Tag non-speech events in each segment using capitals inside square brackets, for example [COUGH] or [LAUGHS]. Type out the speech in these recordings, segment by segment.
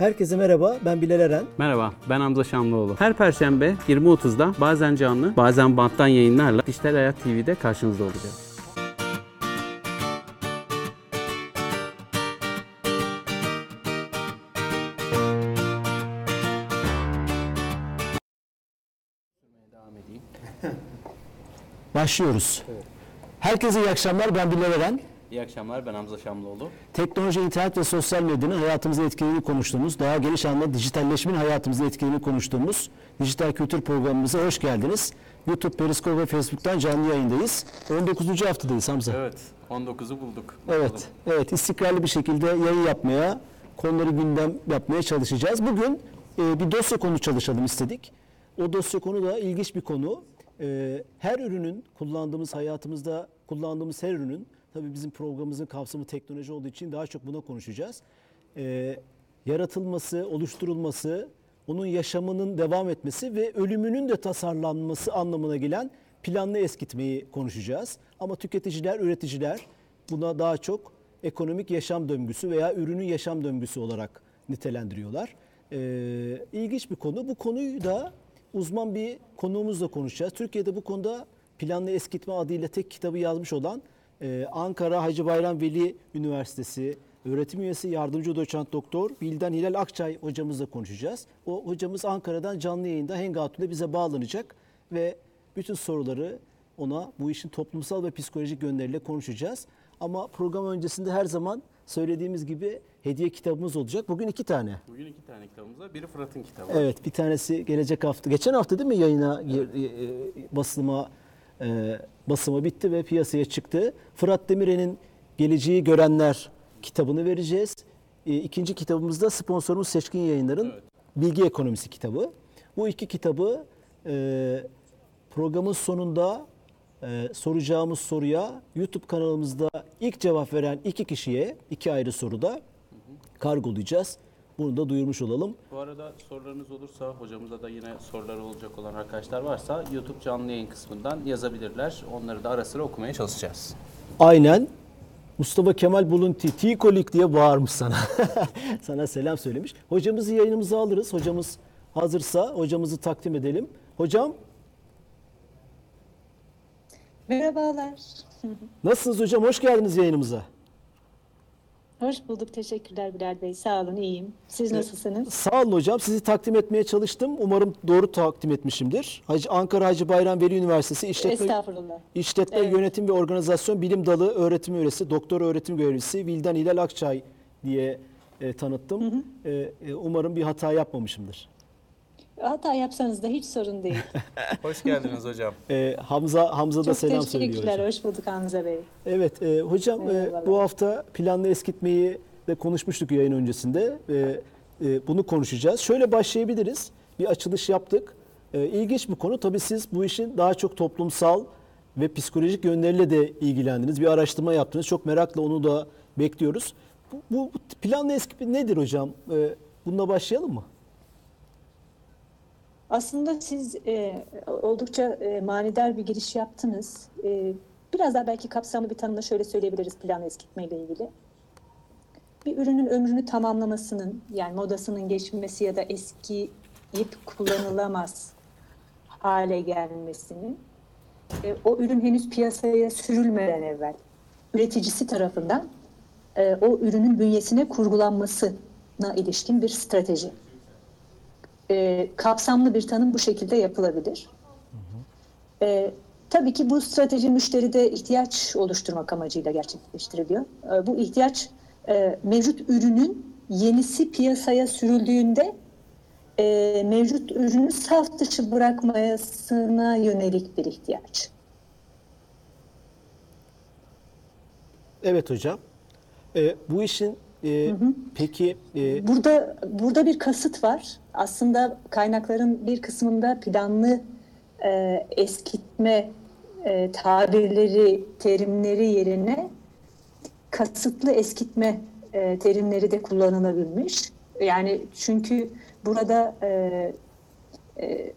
Herkese merhaba, ben Bilal Eren. Merhaba, ben Hamza Şamlıoğlu. Her perşembe 20.30'da bazen canlı, bazen banttan yayınlarla Dijital Hayat TV'de karşınızda olacağız. Devam edeyim. Başlıyoruz. Herkese iyi akşamlar, ben Bilal Eren. İyi akşamlar, ben Hamza Şamlıoğlu. Teknoloji, internet ve sosyal medyanın hayatımıza etkilediğini konuştuğumuz, daha geniş anlamda dijitalleşmenin hayatımıza etkilediğini konuştuğumuz dijital kültür programımıza hoş geldiniz. YouTube, Periscope ve Facebook'tan canlı yayındayız. 19. haftadayız Hamza. Evet, 19'u bulduk. Evet, evet istikrarlı bir şekilde yayın yapmaya, konuları gündem yapmaya çalışacağız. Bugün e, bir dosya konu çalışalım istedik. O dosya konu da ilginç bir konu. E, her ürünün kullandığımız hayatımızda kullandığımız her ürünün tabii bizim programımızın kapsamı teknoloji olduğu için daha çok buna konuşacağız. E, yaratılması, oluşturulması, onun yaşamının devam etmesi ve ölümünün de tasarlanması anlamına gelen planlı eskitmeyi konuşacağız. Ama tüketiciler, üreticiler buna daha çok ekonomik yaşam döngüsü veya ürünün yaşam döngüsü olarak nitelendiriyorlar. Ee, ilginç bir konu. Bu konuyu da uzman bir konuğumuzla konuşacağız. Türkiye'de bu konuda planlı eskitme adıyla tek kitabı yazmış olan e, Ankara Hacı Bayram Veli Üniversitesi öğretim üyesi yardımcı doçent doktor Bildan Hilal Akçay hocamızla konuşacağız. O hocamız Ankara'dan canlı yayında Hengatun'da bize bağlanacak ve bütün soruları ona bu işin toplumsal ve psikolojik yönleriyle konuşacağız. Ama program öncesinde her zaman söylediğimiz gibi hediye kitabımız olacak. Bugün iki tane. Bugün iki tane kitabımız var. Biri Fırat'ın kitabı. Evet bir tanesi gelecek hafta. Geçen hafta değil mi yayına e, e, basıma e, basıma bitti ve piyasaya çıktı. Fırat Demirel'in Geleceği Görenler kitabını vereceğiz. E, İkinci kitabımızda sponsorumuz Seçkin Yayınlar'ın Evet. Bilgi Ekonomisi kitabı. Bu iki kitabı e, programın sonunda e, soracağımız soruya YouTube kanalımızda ilk cevap veren iki kişiye iki ayrı soruda kargolayacağız. Bunu da duyurmuş olalım. Bu arada sorularınız olursa hocamıza da yine soruları olacak olan arkadaşlar varsa YouTube canlı yayın kısmından yazabilirler. Onları da ara sıra okumaya çalışacağız. Aynen Mustafa Kemal Bulunti, Tikolik diye bağırmış sana. [LAUGHS] sana selam söylemiş. Hocamızı yayınımıza alırız. Hocamız hazırsa hocamızı takdim edelim. Hocam Merhabalar. nasılsınız hocam? Hoş geldiniz yayınımıza. Hoş bulduk. Teşekkürler Bilal Bey. Sağ olun. iyiyim. Siz nasılsınız? Sağ olun hocam. Sizi takdim etmeye çalıştım. Umarım doğru takdim etmişimdir. Hacı, Ankara Hacı Bayram Veli Üniversitesi İşletme, Estağfurullah. İşletme Evet. Yönetim ve Organizasyon Bilim Dalı öğretim üyesi, doktor öğretim görevlisi Vildan Hilal Akçay diye e, tanıttım. E, e, umarım bir hata yapmamışımdır. Hata yapsanız da hiç sorun değil. [LAUGHS] Hoş geldiniz hocam. E, Hamza Hamza da Çok selam söylüyor teşekkürler. hocam. Hoş bulduk Hamza Bey. Evet e, hocam e, bu hafta planlı eskitmeyi de konuşmuştuk yayın öncesinde. E, e, bunu konuşacağız. Şöyle başlayabiliriz. Bir açılış yaptık. E, ilginç bir konu. Tabii siz bu işin daha çok toplumsal ve psikolojik yönleriyle de ilgilendiniz. Bir araştırma yaptınız. Çok merakla onu da bekliyoruz. Bu, bu planlı eskitme nedir hocam? E, bununla başlayalım mı? Aslında siz e, oldukça e, manidar bir giriş yaptınız. E, biraz daha belki kapsamlı bir tanımla şöyle söyleyebiliriz plan eskitme ile ilgili. Bir ürünün ömrünü tamamlamasının yani modasının geçmesi ya da eskiyip kullanılamaz hale gelmesinin e, o ürün henüz piyasaya sürülmeden evvel üreticisi tarafından e, o ürünün bünyesine kurgulanmasına ilişkin bir strateji. E, kapsamlı bir tanım bu şekilde yapılabilir. E, tabii ki bu strateji müşteride ihtiyaç oluşturmak amacıyla gerçekleştiriliyor. E, bu ihtiyaç e, mevcut ürünün yenisi piyasaya sürüldüğünde e, mevcut ürünü saf dışı bırakmasına yönelik bir ihtiyaç. Evet hocam. E, bu işin e, peki e, Burada burada bir kasıt var. Aslında kaynakların bir kısmında planlı e, eskitme e, tabirleri, terimleri yerine kasıtlı eskitme e, terimleri de kullanılabilmiş. Yani çünkü burada e, e,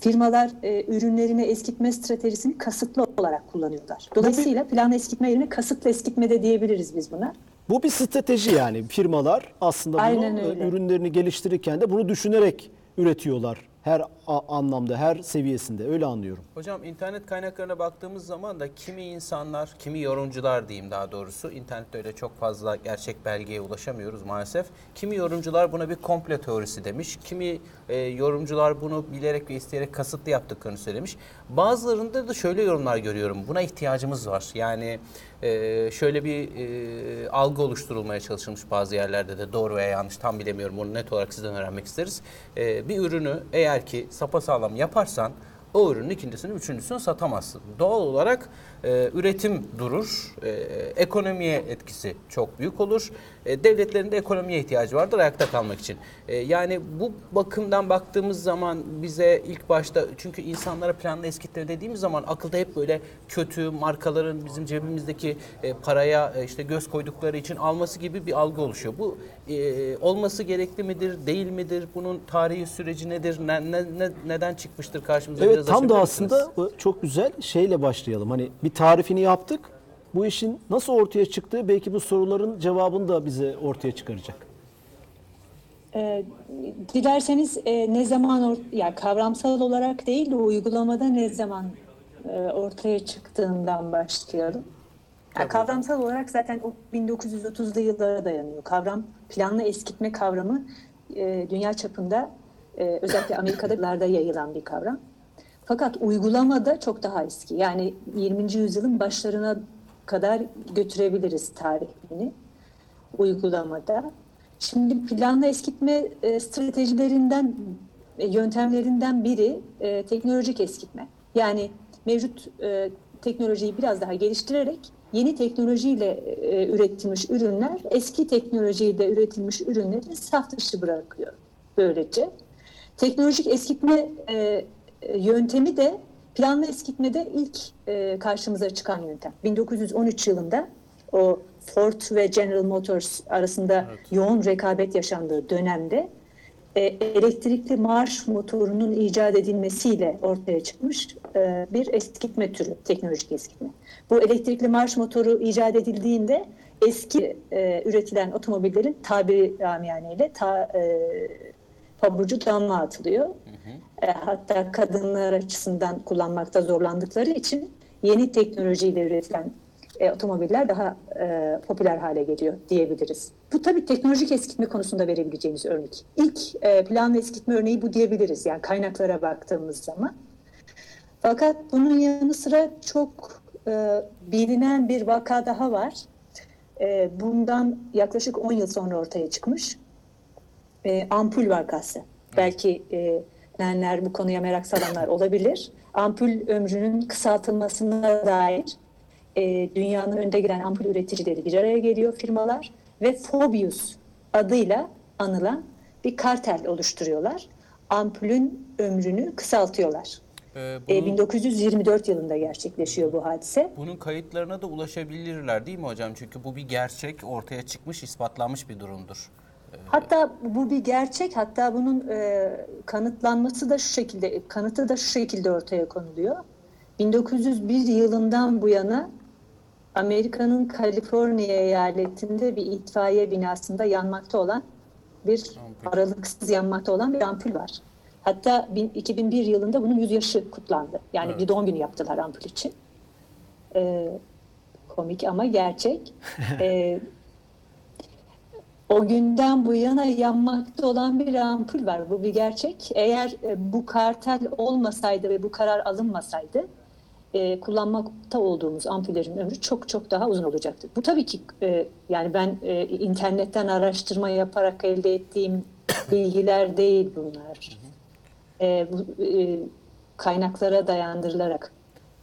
firmalar e, ürünlerine eskitme stratejisini kasıtlı olarak kullanıyorlar. Dolayısıyla planlı eskitme yerine kasıtlı eskitme de diyebiliriz biz buna. Bu bir strateji yani. Firmalar aslında bunu Aynen e, öyle. ürünlerini geliştirirken de bunu düşünerek üretiyorlar. Her anlamda, her seviyesinde. Öyle anlıyorum. Hocam internet kaynaklarına baktığımız zaman da kimi insanlar, kimi yorumcular diyeyim daha doğrusu. internette öyle çok fazla gerçek belgeye ulaşamıyoruz maalesef. Kimi yorumcular buna bir komple teorisi demiş. Kimi e, yorumcular bunu bilerek ve isteyerek kasıtlı yaptıklarını söylemiş. Bazılarında da şöyle yorumlar görüyorum. Buna ihtiyacımız var. Yani e, şöyle bir e, algı oluşturulmaya çalışılmış bazı yerlerde de doğru veya yanlış tam bilemiyorum. Onu net olarak sizden öğrenmek isteriz. E, bir ürünü eğer ki sapasağlam yaparsan o ürünün ikincisini, üçüncüsünü satamazsın. Doğal olarak e, üretim durur, e, ekonomiye etkisi çok büyük olur. E, devletlerin de ekonomiye ihtiyacı vardır ayakta kalmak için. E, yani bu bakımdan baktığımız zaman bize ilk başta çünkü insanlara planlı eskitme dediğimiz zaman akılda hep böyle kötü markaların bizim cebimizdeki e, paraya e, işte göz koydukları için alması gibi bir algı oluşuyor. Bu e, olması gerekli midir, değil midir? Bunun tarihi süreci nedir? Ne, ne- ne- neden çıkmıştır karşımıza? Evet tam da aslında çok güzel şeyle başlayalım. Hani bir tarifini yaptık. Bu işin nasıl ortaya çıktığı belki bu soruların cevabını da bize ortaya çıkaracak. E, dilerseniz e, ne zaman or- yani kavramsal olarak değil de uygulamada ne zaman e, ortaya çıktığından başlayalım. Yani kavramsal olarak zaten o 1930'lu yıllara dayanıyor. Kavram planlı eskitme kavramı e, dünya çapında e, özellikle Amerika'da yayılan bir kavram. Fakat uygulamada çok daha eski. Yani 20. yüzyılın başlarına kadar götürebiliriz tarihini uygulamada. Şimdi planlı eskitme e, stratejilerinden, e, yöntemlerinden biri e, teknolojik eskitme. Yani mevcut teknolojiyi biraz daha geliştirerek yeni teknolojiyle üretilmiş ürünler eski teknolojiyle üretilmiş ürünleri saf dışı bırakıyor böylece. Teknolojik eskitme yöntemi de planlı eskitmede ilk e, karşımıza çıkan yöntem. 1913 yılında o Ford ve General Motors arasında yoğun rekabet yaşandığı dönemde e, elektrikli marş motorunun icat edilmesiyle ortaya çıkmış e, bir eskitme türü, teknolojik eskitme. Bu elektrikli marş motoru icat edildiğinde eski e, üretilen otomobillerin tabiri ramiyaneyle ta, e, pabucu damla atılıyor. E, hatta kadınlar açısından kullanmakta zorlandıkları için yeni teknolojiyle üretilen e, otomobiller daha e, popüler hale geliyor diyebiliriz. Bu tabii teknolojik eskitme konusunda verebileceğimiz örnek. İlk e, planlı eskitme örneği bu diyebiliriz yani kaynaklara baktığımız zaman. Fakat bunun yanı sıra çok e, bilinen bir vaka daha var. E, bundan yaklaşık 10 yıl sonra ortaya çıkmış e, ampul vakası. Belki e, bilenler bu konuya merak salanlar olabilir. Ampul ömrünün kısaltılmasına dair e, dünyanın önde gelen ampul üreticileri bir araya geliyor firmalar ve Fobius adıyla anılan bir kartel oluşturuyorlar. Ampulün ömrünü kısaltıyorlar. Ee, E, bunun, 1924 yılında gerçekleşiyor bu hadise. bunun kayıtlarına da ulaşabilirler değil mi hocam? Çünkü bu bir gerçek, ortaya çıkmış, ispatlanmış bir durumdur. Hatta bu bir gerçek. Hatta bunun e, kanıtlanması da şu şekilde, kanıtı da şu şekilde ortaya konuluyor. 1901 yılından bu yana Amerika'nın Kaliforniya eyaletinde bir itfaiye binasında yanmakta olan bir aralıksız yanmakta olan bir ampul var. Hatta bin- 2001 yılında bunun 100 yaşı kutlandı. Yani bir doğum günü yaptılar ampul için. E, komik ama gerçek. [LAUGHS] E, o günden bu yana yanmakta olan bir ampul var. Bu bir gerçek. Eğer e, bu kartel olmasaydı ve bu karar alınmasaydı e, kullanmakta olduğumuz ampullerin ömrü çok çok daha uzun olacaktı. Bu tabii ki e, yani ben e, internetten araştırma yaparak elde ettiğim [COUGHS] bilgiler değil bunlar. E, bu, e, kaynaklara dayandırılarak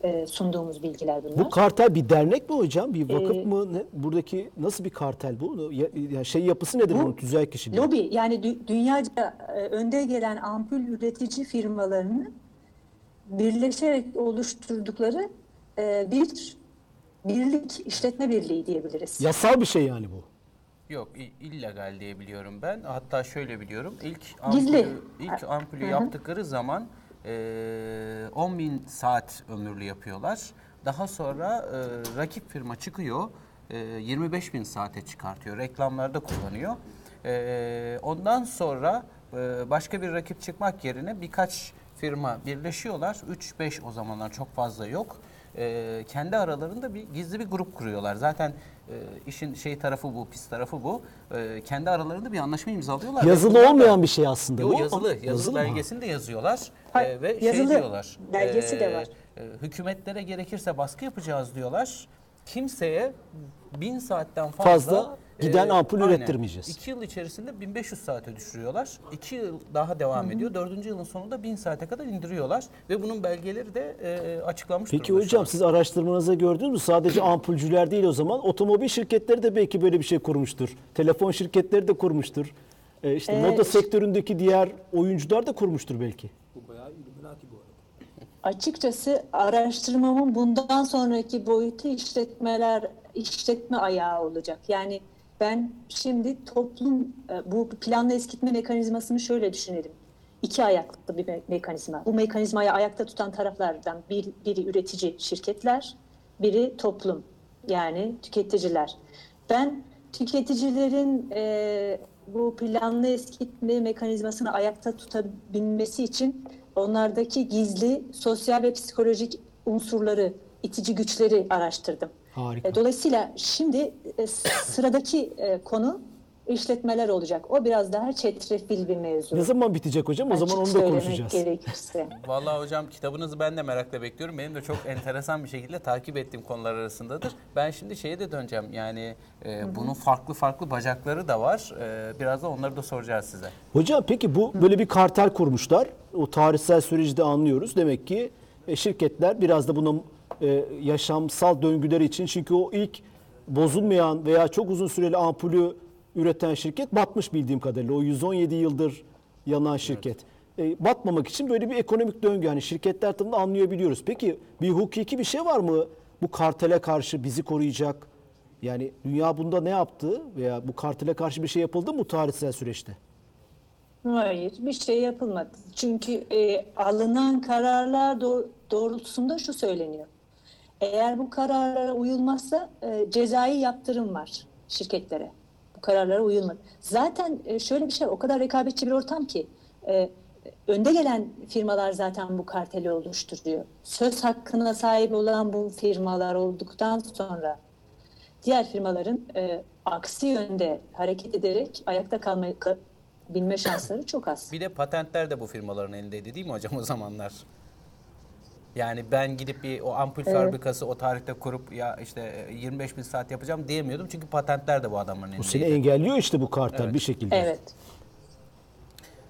e, sunduğumuz bilgiler bunlar. Bu kartel bir dernek mi hocam? Bir vakıf Ee, mı? Ne? Buradaki nasıl bir kartel bu? Ya, ya şey yapısı nedir Bu bunun tüzel kişiliği? Lobi yani dü- dünyaca e, önde gelen ampul üretici firmalarının birleşerek oluşturdukları e, bir birlik, işletme birliği diyebiliriz. Yasal bir şey yani bu. Yok, illegal diye biliyorum ben. Hatta şöyle biliyorum. İlk Gizli. ampulü, ilk ampulü yaptıkları zaman e, 10 bin saat ömürlü yapıyorlar. Daha sonra e, rakip firma çıkıyor. e, 25 bin saate çıkartıyor. Reklamlarda kullanıyor. E, ondan sonra e, başka bir rakip çıkmak yerine birkaç firma birleşiyorlar. 3-5 o zamanlar çok fazla yok. E, kendi aralarında bir gizli bir grup kuruyorlar. Zaten e, işin şey tarafı bu, pis tarafı bu. E, kendi aralarında bir anlaşma imzalıyorlar. Ve Yazılı olmayan bir şey aslında. Yo, bu. yazılı, yazılı, Yazılı belgesini de yazıyorlar Hayır, Ee, ve şey yazılı diyorlar. belgesi de var. e, hükümetlere gerekirse baskı yapacağız diyorlar. Kimseye bin saatten fazla, Fazla giden ampul aynen. ürettirmeyeceğiz. İki yıl içerisinde 1500 saate düşürüyorlar. İki yıl daha devam ediyor. Dördüncü yılın sonunda 1000 saate kadar indiriyorlar. Ve bunun belgeleri de e, açıklanmış Peki durumda hocam siz araştırmanızda gördünüz mü? Sadece [CLEARS THROAT] ampulcüler değil o zaman. Otomobil şirketleri de belki böyle bir şey kurmuştur. Telefon şirketleri de kurmuştur. Ee, işte Evet. moda sektöründeki diğer oyuncular da kurmuştur belki. Bu bayağı Illuminati bu arada. Açıkçası araştırmamın bundan sonraki boyutu işletmeler, işletme ayağı olacak. Yani ben şimdi toplum, e, bu planlı eskitme mekanizmasını şöyle düşünelim. İki ayaklı bir me- mekanizma. Bu mekanizmayı ayakta tutan taraflardan bir, biri üretici şirketler, biri toplum yani tüketiciler. Ben tüketicilerin e, bu planlı eskitme mekanizmasını ayakta tutabilmesi için onlardaki gizli sosyal ve psikolojik unsurları, itici güçleri araştırdım. Harika. E, Dolayısıyla şimdi e, sıradaki e, konu işletmeler olacak. O biraz daha çetrefil bir mevzu. Ne zaman bitecek hocam? O Açık zaman onu da konuşacağız. gerekirse. [LAUGHS] Vallahi hocam kitabınızı ben de merakla bekliyorum. Benim de çok enteresan bir şekilde takip ettiğim konular arasındadır. Ben şimdi şeye de döneceğim. Yani e, bunun farklı farklı bacakları da var. E, biraz da onları da soracağız size. Hocam peki bu böyle bir kartel kurmuşlar. O tarihsel süreci de anlıyoruz. Demek ki şirketler biraz da buna e, yaşamsal döngüleri için çünkü o ilk bozulmayan veya çok uzun süreli ampulü üreten şirket batmış bildiğim kadarıyla. O 117 yıldır yanan şirket. E, batmamak için böyle bir ekonomik döngü yani şirketler tarafından anlayabiliyoruz. Peki bir hukuki bir şey var mı bu kartele karşı bizi koruyacak? Yani dünya bunda ne yaptı veya bu kartele karşı bir şey yapıldı mı bu tarihsel süreçte? Hayır, bir şey yapılmadı. Çünkü e, alınan kararlar doğ- doğrultusunda şu söyleniyor. Eğer bu kararlara uyulmazsa e, cezai yaptırım var şirketlere. Bu kararlara uyulmadı. Zaten e, şöyle bir şey, o kadar rekabetçi bir ortam ki e, önde gelen firmalar zaten bu karteli oluşturuyor. Söz hakkına sahip olan bu firmalar olduktan sonra diğer firmaların e, aksi yönde hareket ederek ayakta kalmayı ka- bilme şansları çok az. Bir de patentler de bu firmaların elindeydi değil mi hocam o zamanlar? Yani ben gidip bir o ampul fabrikası o tarihte kurup ya işte e, 25 bin saat yapacağım diyemiyordum. Çünkü patentler de bu adamların Bu seni elindeydi. engelliyor işte bu kartel bir şekilde. Evet.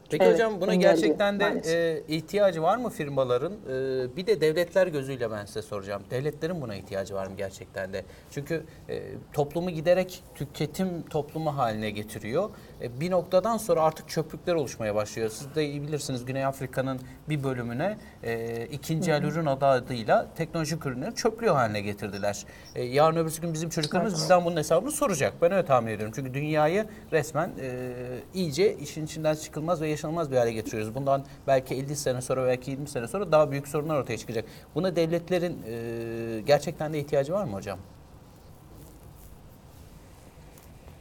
Peki Evet, hocam buna engelliyor gerçekten de maalesef. e, ihtiyacı var mı firmaların? E, bir de devletler gözüyle ben size soracağım. Devletlerin buna ihtiyacı var mı gerçekten de? Çünkü e, toplumu giderek tüketim toplumu haline getiriyor. E, bir noktadan sonra artık çöplükler oluşmaya başlıyor. Siz de iyi bilirsiniz Güney Afrika'nın bir bölümüne e, ikinci el ürün adı adıyla teknolojik ürünleri çöplüğü haline getirdiler. E, yarın öbürsü gün bizim çocuklarımız bizden bunun hesabını soracak. Ben öyle tahmin ediyorum. Çünkü dünyayı resmen e, iyice işin içinden çıkılmaz ve yaşanılmaz bir hale getiriyoruz. Bundan belki 50 sene sonra belki 20 sene sonra daha büyük sorunlar ortaya çıkacak. Buna devletlerin e, gerçekten de ihtiyacı var mı hocam?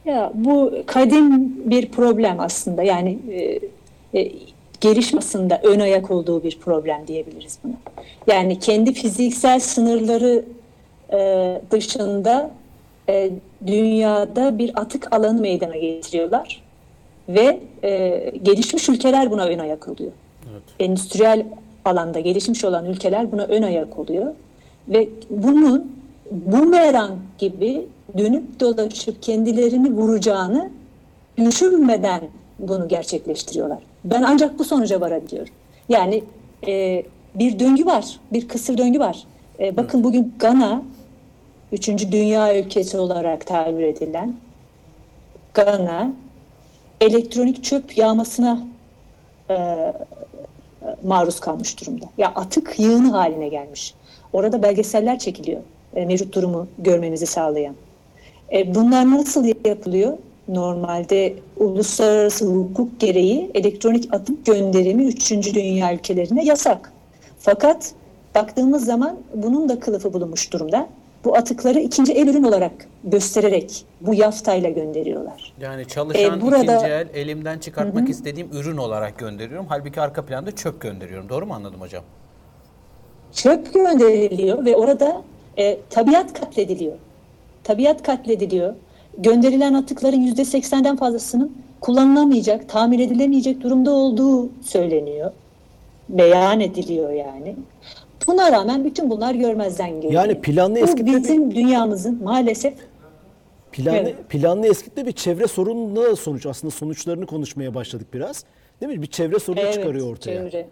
Ya bu kadim bir problem aslında. Yani e, e, gelişmesinde ön ayak olduğu bir problem diyebiliriz buna. Yani kendi fiziksel sınırları e, dışında e, dünyada bir atık alanı meydana getiriyorlar ve e, gelişmiş ülkeler buna ön ayak oluyor. Endüstriyel alanda gelişmiş olan ülkeler buna ön ayak oluyor ve bunun bumerang gibi dönüp dolaşıp kendilerini vuracağını düşünmeden bunu gerçekleştiriyorlar. Ben ancak bu sonuca varabiliyorum. Yani e, bir döngü var, bir kısır döngü var. E, bakın bugün Gana, üçüncü dünya ülkesi olarak tabir edilen Gana, elektronik çöp yağmasına e, maruz kalmış durumda. Ya atık yığını haline gelmiş. Orada belgeseller çekiliyor. E, mevcut durumu görmenizi sağlayan. E, bunlar nasıl yapılıyor? Normalde uluslararası hukuk gereği elektronik atık gönderimi 3. dünya ülkelerine yasak. Fakat baktığımız zaman bunun da kılıfı bulunmuş durumda. bu atıkları ikinci el ürün olarak göstererek bu yaftayla gönderiyorlar. Yani çalışan Ee, burada- ikinci el elimden çıkartmak istediğim ürün olarak gönderiyorum. Halbuki arka planda çöp gönderiyorum. Doğru mu anladım hocam? çöp gönderiliyor ve orada e, tabiat katlediliyor. Tabiat katlediliyor. Gönderilen atıkların yüzde seksenden fazlasının kullanılamayacak, tamir edilemeyecek durumda olduğu söyleniyor. Beyan ediliyor yani. Buna rağmen bütün bunlar görmezden geliniyor. Yani planlı Bu eskitme bir- bizim dünyamızın maalesef Planlı, Evet. planlı eskitme bir çevre sorununa da sonuç. Aslında sonuçlarını konuşmaya başladık biraz. Değil mi? Bir çevre sorunu evet, çıkarıyor ortaya. çevre,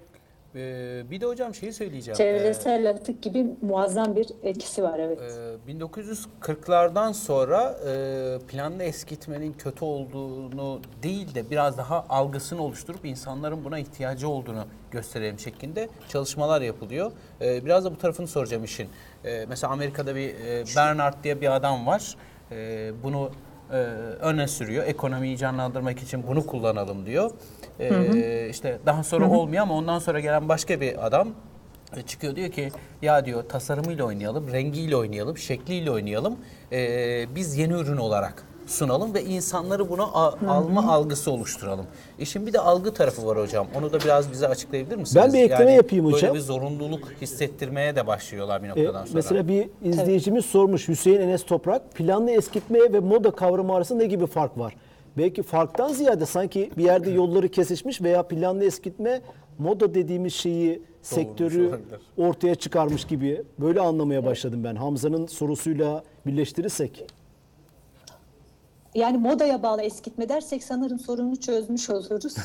Ee, bir de hocam şeyi söyleyeceğim. çevresel atık gibi muazzam bir etkisi var evet. Ee, 1940'lardan sonra e, planlı eskitmenin kötü olduğunu değil de biraz daha algısını oluşturup insanların buna ihtiyacı olduğunu gösterelim şeklinde çalışmalar yapılıyor. Ee, biraz da bu tarafını soracağım işin. Ee, mesela Amerika'da bir e, Bernard diye bir adam var. Ee, bunu e, öne sürüyor. Ekonomiyi canlandırmak için bunu kullanalım diyor. Ee, işte daha sonra olmuyor ama ondan sonra gelen başka bir adam e, çıkıyor diyor ki ya diyor tasarımıyla oynayalım, rengiyle oynayalım, şekliyle oynayalım. Ee, biz yeni ürün olarak sunalım ve insanları buna a- alma algısı oluşturalım. İşin bir de algı tarafı var hocam. Onu da biraz bize açıklayabilir misiniz? Ben bir ekleme yapayım hocam. Böyle bir zorunluluk hissettirmeye de başlıyorlar bir E, noktadan sonra. mesela bir izleyicimiz sormuş Hüseyin Enes Toprak planlı eskitme ve moda kavramı arasında ne gibi fark var? Belki farktan ziyade sanki bir yerde [CLEARS THROAT] yolları kesişmiş veya planlı eskitme moda dediğimiz şeyi sektörü olabilir. ortaya çıkarmış gibi böyle anlamaya başladım ben. Hamza'nın sorusuyla birleştirirsek. Yani modaya bağlı eskitme dersek sanırım sorunu çözmüş oluruz.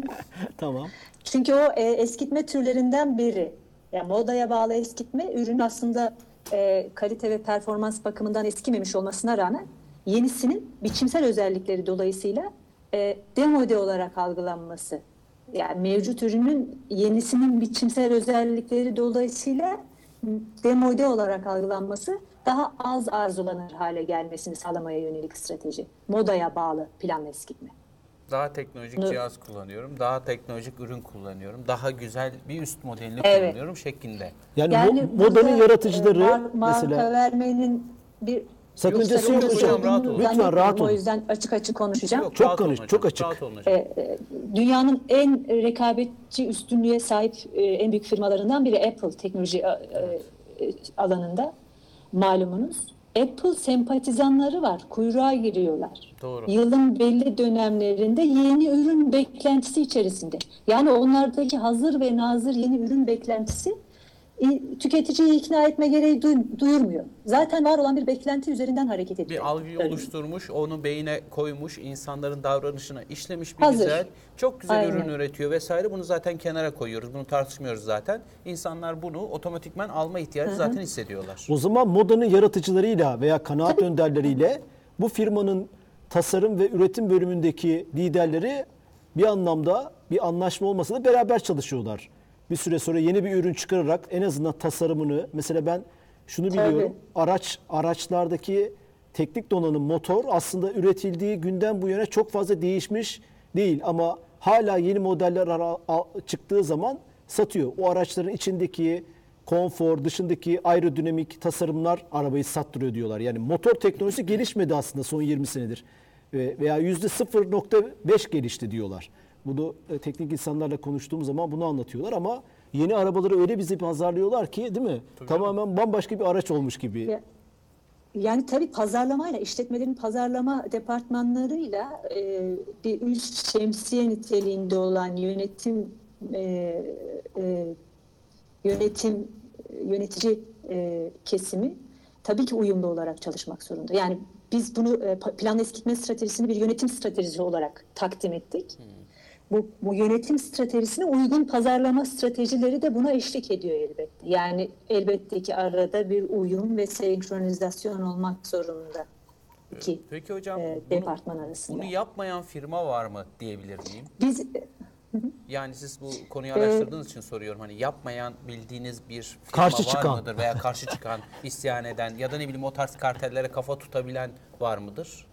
[LAUGHS] Tamam. Çünkü o e, eskitme türlerinden biri. Yani modaya bağlı eskitme ürün aslında e, kalite ve performans bakımından eskimemiş olmasına rağmen yenisinin biçimsel özellikleri dolayısıyla e, demode olarak algılanması. Yani mevcut ürünün yenisinin biçimsel özellikleri dolayısıyla demode olarak algılanması daha az arzulanır hale gelmesini sağlamaya yönelik strateji. Modaya bağlı plan eskitme. Daha teknolojik Evet. cihaz kullanıyorum, daha teknolojik ürün kullanıyorum, daha güzel bir üst modelini Evet. kullanıyorum şeklinde. Yani, Yani mo- modanın burada, yaratıcıları e, mar- marka mesela vermenin bir sakıncası Yok, hocam. rahat olun. Lütfen rahat O olun. yüzden açık açık konuşacağım. Yok, Çok konuş, çok açık. hocam. E, Dünyanın en rekabetçi üstünlüğe sahip e, en büyük firmalarından biri Apple teknoloji e, e, alanında malumunuz. Apple sempatizanları var, kuyruğa giriyorlar. Doğru. Yılın belli dönemlerinde yeni ürün beklentisi içerisinde. Yani onlardaki hazır ve nazır yeni ürün beklentisi tüketiciyi ikna etme gereği duy- duyurmuyor. Zaten var olan bir beklenti üzerinden hareket ediyor. Bir algıyı oluşturmuş, onu beyine koymuş, insanların davranışına işlemiş bir Hazır. güzel, çok güzel Aynen. ürün üretiyor vesaire. Bunu zaten kenara koyuyoruz, bunu tartışmıyoruz zaten. İnsanlar bunu otomatikman alma ihtiyacı zaten hissediyorlar. O zaman modanın yaratıcılarıyla veya kanaat önderleriyle bu firmanın tasarım ve üretim bölümündeki liderleri bir anlamda bir anlaşma olmasa da beraber çalışıyorlar. Bir süre sonra yeni bir ürün çıkararak en azından tasarımını mesela ben şunu biliyorum. Araç araçlardaki teknik donanım motor aslında üretildiği günden bu yana çok fazla değişmiş değil ama hala yeni modeller ara- a- çıktığı zaman satıyor. O araçların içindeki konfor, dışındaki aerodinamik tasarımlar arabayı sattırıyor diyorlar. Yani motor teknolojisi gelişmedi aslında son 20 senedir. Ve- Veya yüzde 0.5 gelişti diyorlar. Bunu e, teknik insanlarla konuştuğum zaman bunu anlatıyorlar ama yeni arabaları öyle bizi pazarlıyorlar ki değil mi? Tamamen bambaşka bir araç olmuş gibi. Ya- Yani tabii pazarlamayla, işletmelerin pazarlama departmanlarıyla e, bir üst şemsiye niteliğinde olan yönetim e, e, yönetim yönetici e, kesimi tabii ki uyumlu olarak çalışmak zorunda. Yani biz bunu e, plan eskitme stratejisini bir yönetim stratejisi olarak takdim ettik. Bu, bu yönetim stratejisine uygun pazarlama stratejileri de buna eşlik ediyor elbette. Yani elbette ki arada bir uyum ve senkronizasyon olmak zorunda iki Peki hocam, e, bunu, departman arasında. bunu yapmayan firma var mı diyebilir miyim? Biz Yani siz bu konuyu Ee, araştırdığınız için soruyorum. Hani yapmayan bildiğiniz bir firma Karşı var çıkan. mıdır veya karşı çıkan, isyan eden ya da ne bileyim o tarz kartellere kafa tutabilen var mıdır?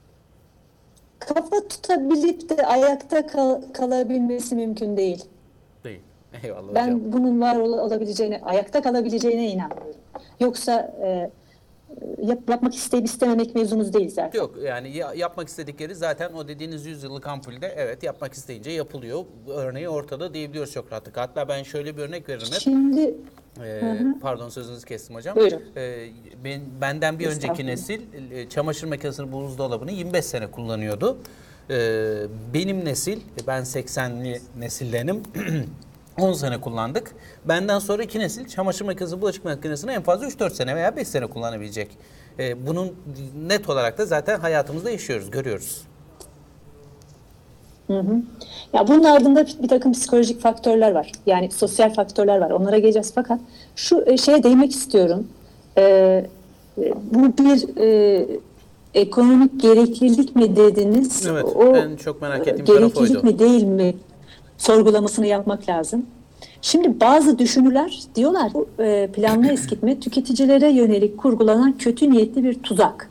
Kafa tutabilip de ayakta kal- kalabilmesi mümkün değil. Değil. Eyvallah Ben hocam. bunun var ol- olabileceğine, ayakta kalabileceğine inanmıyorum. Yoksa e, yap- yapmak isteyip istememek mevzumuz değil zaten. Yok yani ya- yapmak istedikleri zaten o dediğiniz 100 yıllık ampulde evet yapmak isteyince yapılıyor. Örneği ortada diyebiliyoruz çok rahatlıkla. Hatta ben şöyle bir örnek veririm hep. Şimdi Ee, pardon sözünüzü kestim hocam. Buyurun. Ee, ben, benden bir önceki nesil e, çamaşır makinesini buzdolabını 25 sene kullanıyordu. Ee, benim nesil, ben 80'li nesildenim. [CLEARS THROAT] 10 sene kullandık. Benden sonra iki nesil çamaşır makinesi, bulaşık makinesini en fazla 3-4 sene veya 5 sene kullanabilecek. Ee, bunun net olarak da zaten hayatımızda yaşıyoruz, görüyoruz. Ya bunun ardında bir, takım psikolojik faktörler var. Yani sosyal faktörler var. Onlara geleceğiz fakat şu e, şeye değinmek istiyorum. Ee, e, bu bir e, ekonomik gereklilik mi dediniz? Evet, o ben çok merak e, ettiğim taraf gereklilik oydu. mi değil mi sorgulamasını yapmak lazım. Şimdi bazı düşünürler diyorlar bu e, planlı eskitme tüketicilere yönelik kurgulanan kötü niyetli bir tuzak.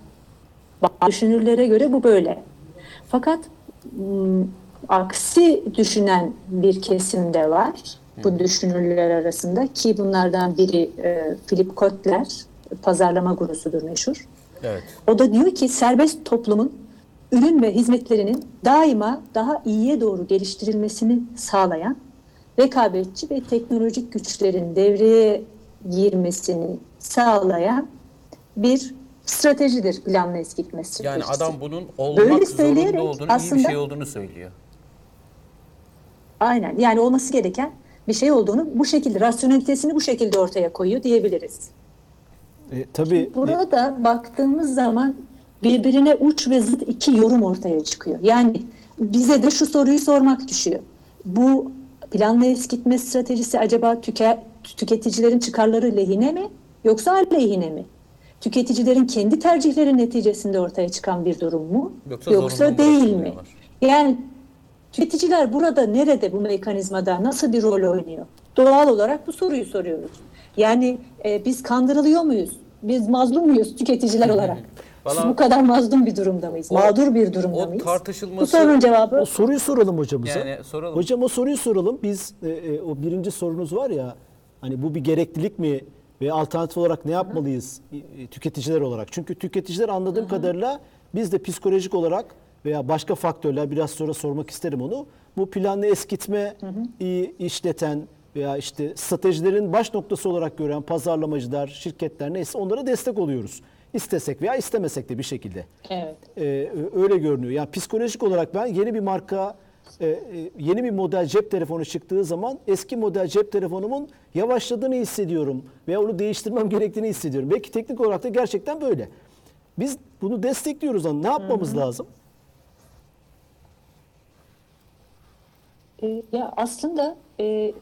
Bazı düşünürlere göre bu böyle. Fakat aksi düşünen bir kesim de var bu düşünürler arasında ki bunlardan biri e, Philip Kotler pazarlama gurusudur meşhur. Evet. O da diyor ki serbest toplumun ürün ve hizmetlerinin daima daha iyiye doğru geliştirilmesini sağlayan rekabetçi ve teknolojik güçlerin devreye girmesini sağlayan bir stratejidir planlı eskitme stratejisi. Yani adam bunun Böyle olmak zorunda söyleyerek olduğunu, iyi bir aslında- şey olduğunu söylüyor. Aynen yani olması gereken bir şey olduğunu bu şekilde rasyonelitesini bu şekilde ortaya koyuyor diyebiliriz. E, tabii Burada baktığımız zaman birbirine uç ve zıt iki yorum ortaya çıkıyor. Yani bize de şu soruyu sormak düşüyor. Bu planlı eskitme stratejisi acaba tüke, tüketicilerin çıkarları lehine mi yoksa aleyhine mi? Tüketicilerin kendi tercihleri neticesinde ortaya çıkan bir durum mu Yoksa yoksa, değil mi? Yani tüketiciler burada nerede bu mekanizmada nasıl bir rol oynuyor? Doğal olarak bu soruyu soruyoruz. Yani e, biz kandırılıyor muyuz? Biz mazlum muyuz tüketiciler [LAUGHS] olarak? Valla- bu kadar mazlum bir durumda mıyız? O- Mağdur bir durumda o mıyız? tartışılması- Bu sorunun cevabı O soruyu soralım hocamıza. Yani soralım. Hocam o soruyu soralım. Biz e, e, o birinci sorunuz var ya hani bu bir gereklilik mi ve alternatif olarak ne yapmalıyız e, e, tüketiciler olarak? Çünkü tüketiciler anladığım kadarıyla biz de psikolojik olarak veya başka faktörler biraz sonra sormak isterim onu. Bu planlı eskitme iyi işleten veya işte stratejilerin baş noktası olarak gören pazarlamacılar, şirketler neyse onlara destek oluyoruz. İstesek veya istemesek de bir şekilde. evet. Ee, öyle görünüyor. Yani psikolojik olarak ben yeni bir marka, e, e, yeni bir model cep telefonu çıktığı zaman eski model cep telefonumun yavaşladığını hissediyorum veya onu değiştirmem [LAUGHS] gerektiğini hissediyorum. Belki teknik olarak da gerçekten böyle. Biz bunu destekliyoruz ama ne yapmamız lazım? E, ya aslında e,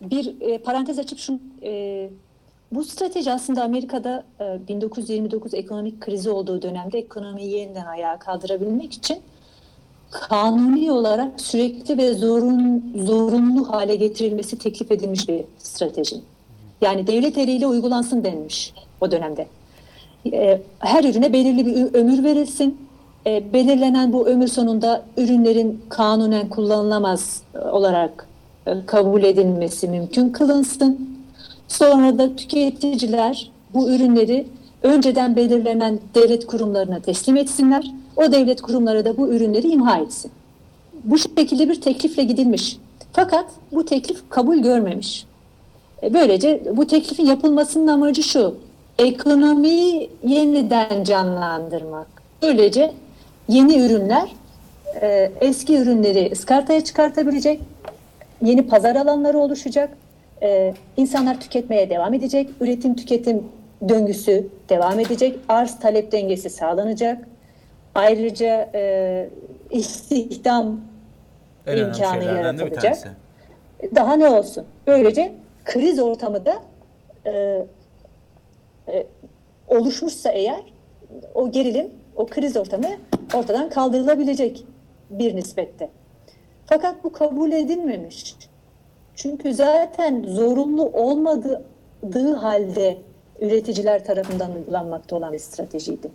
bir e, parantez açıp şunu e, bu strateji aslında Amerika'da e, 1929 ekonomik krizi olduğu dönemde ekonomiyi yeniden ayağa kaldırabilmek için kanuni olarak sürekli ve zorun, zorunlu hale getirilmesi teklif edilmiş bir strateji. Yani devlet eliyle uygulansın denmiş o dönemde. E, her ürüne belirli bir ömür verilsin. E, belirlenen bu ömür sonunda ürünlerin kanunen kullanılamaz e, olarak e, kabul edilmesi mümkün kılınsın. Sonra da tüketiciler bu ürünleri önceden belirlenen devlet kurumlarına teslim etsinler. O devlet kurumları da bu ürünleri imha etsin. Bu şekilde bir teklifle gidilmiş. Fakat bu teklif kabul görmemiş. E, Böylece bu teklifin yapılmasının amacı şu. Ekonomiyi yeniden canlandırmak. Böylece yeni ürünler e, eski ürünleri ıskartaya çıkartabilecek. Yeni pazar alanları oluşacak. E, insanlar tüketmeye devam edecek. Üretim tüketim döngüsü devam edecek. Arz talep dengesi sağlanacak. Ayrıca e, istihdam En imkanı yaratılacak. daha ne olsun? Böylece kriz ortamı da e, e, oluşmuşsa eğer o gerilim, o kriz ortamı ortadan kaldırılabilecek bir nispette. Fakat bu kabul edilmemiş. Çünkü zaten zorunlu olmadığı halde üreticiler tarafından uygulanmakta olan bir stratejiydi.